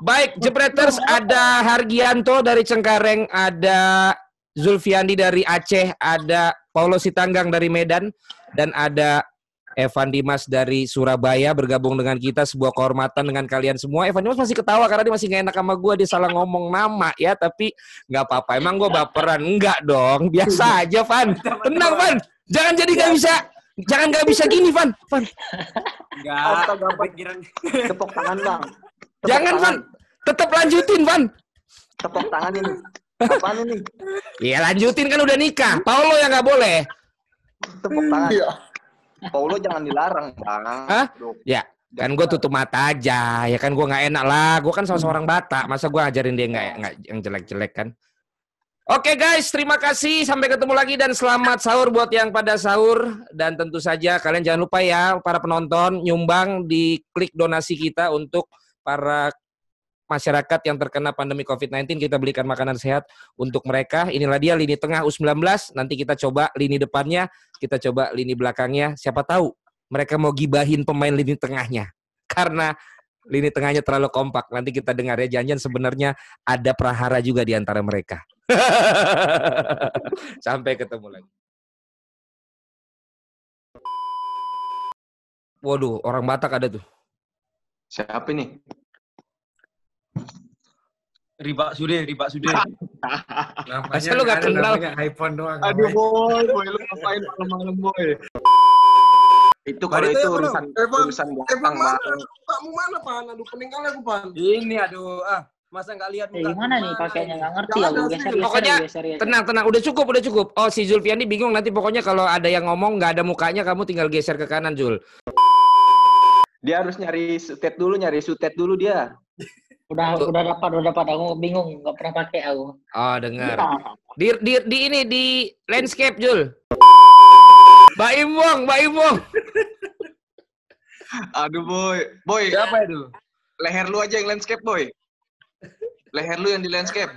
A: Baik, Jepreters ada Hargianto dari Cengkareng, ada Zulfiandi dari Aceh, ada Paulo Sitanggang dari Medan, dan ada Evan Dimas dari Surabaya bergabung dengan kita sebuah kehormatan dengan kalian semua. Evan Dimas masih ketawa karena dia masih gak enak sama gue dia salah ngomong nama ya, tapi nggak apa-apa. Emang gue baperan? Enggak dong, biasa aja Van. Tenang Van, jangan jadi nggak bisa, jangan nggak bisa gini Van. Van,
E: Enggak. Pikiran
G: Tepuk tangan, Bang. Tepuk
A: jangan
G: tangan.
A: Van, tetap lanjutin Van.
G: Tepuk tangan ini. Apaan ini?
A: Iya lanjutin kan udah nikah. Paulo yang nggak boleh.
G: Tepuk tangan.
C: Iya.
G: Paulo jangan dilarang, Bang.
A: Hah?
G: Aduh.
A: Ya kan gue tutup mata aja. Ya kan gue nggak enak lah. Gue kan sama seorang Batak. Masa gue ajarin dia nggak nggak yang jelek-jelek kan? Oke guys, terima kasih. Sampai ketemu lagi dan selamat sahur buat yang pada sahur. Dan tentu saja kalian jangan lupa ya para penonton nyumbang di klik donasi kita untuk para masyarakat yang terkena pandemi COVID-19 kita belikan makanan sehat untuk mereka. Inilah dia lini tengah U19. Nanti kita coba lini depannya, kita coba lini belakangnya. Siapa tahu mereka mau gibahin pemain lini tengahnya. Karena lini tengahnya terlalu kompak. Nanti kita dengar ya janjian sebenarnya ada prahara juga di antara mereka. Sampai ketemu lagi. Waduh, orang Batak ada tuh.
F: Siapa ini?
E: Riba sude, riba sude.
A: Masa lu gak kenal?
H: iPhone doang.
G: Aduh, boy, boy, lu ngapain malam-malam, boy? Itu kalau itu
E: ya,
G: urusan urusan
C: mana?
G: bang.
C: Pakmu mana, Pan? Aduh, pening kali aku, Pan.
E: Ini aduh ah masa nggak lihat
B: Eh,
E: muka
B: gimana nih pakainya nggak ngerti geser geser
A: Pokoknya
B: geser geser.
A: Tenang, tenang. Udah cukup, udah cukup. Oh, si Zulfiandi bingung nanti pokoknya kalau ada yang ngomong nggak ada mukanya, kamu tinggal geser ke kanan, Jul.
I: Dia harus nyari sutet dulu, nyari sutet dulu dia.
B: Udah
A: Tuh.
B: udah dapat udah dapat aku bingung nggak pernah pakai aku.
A: Oh, dengar. Di, di, di ini, di landscape, Jul. Mbak Imwong, Mbak Imwong.
G: Aduh boy, boy,
E: Siapa itu?
G: leher lu aja yang landscape boy. Leher lu yang di landscape.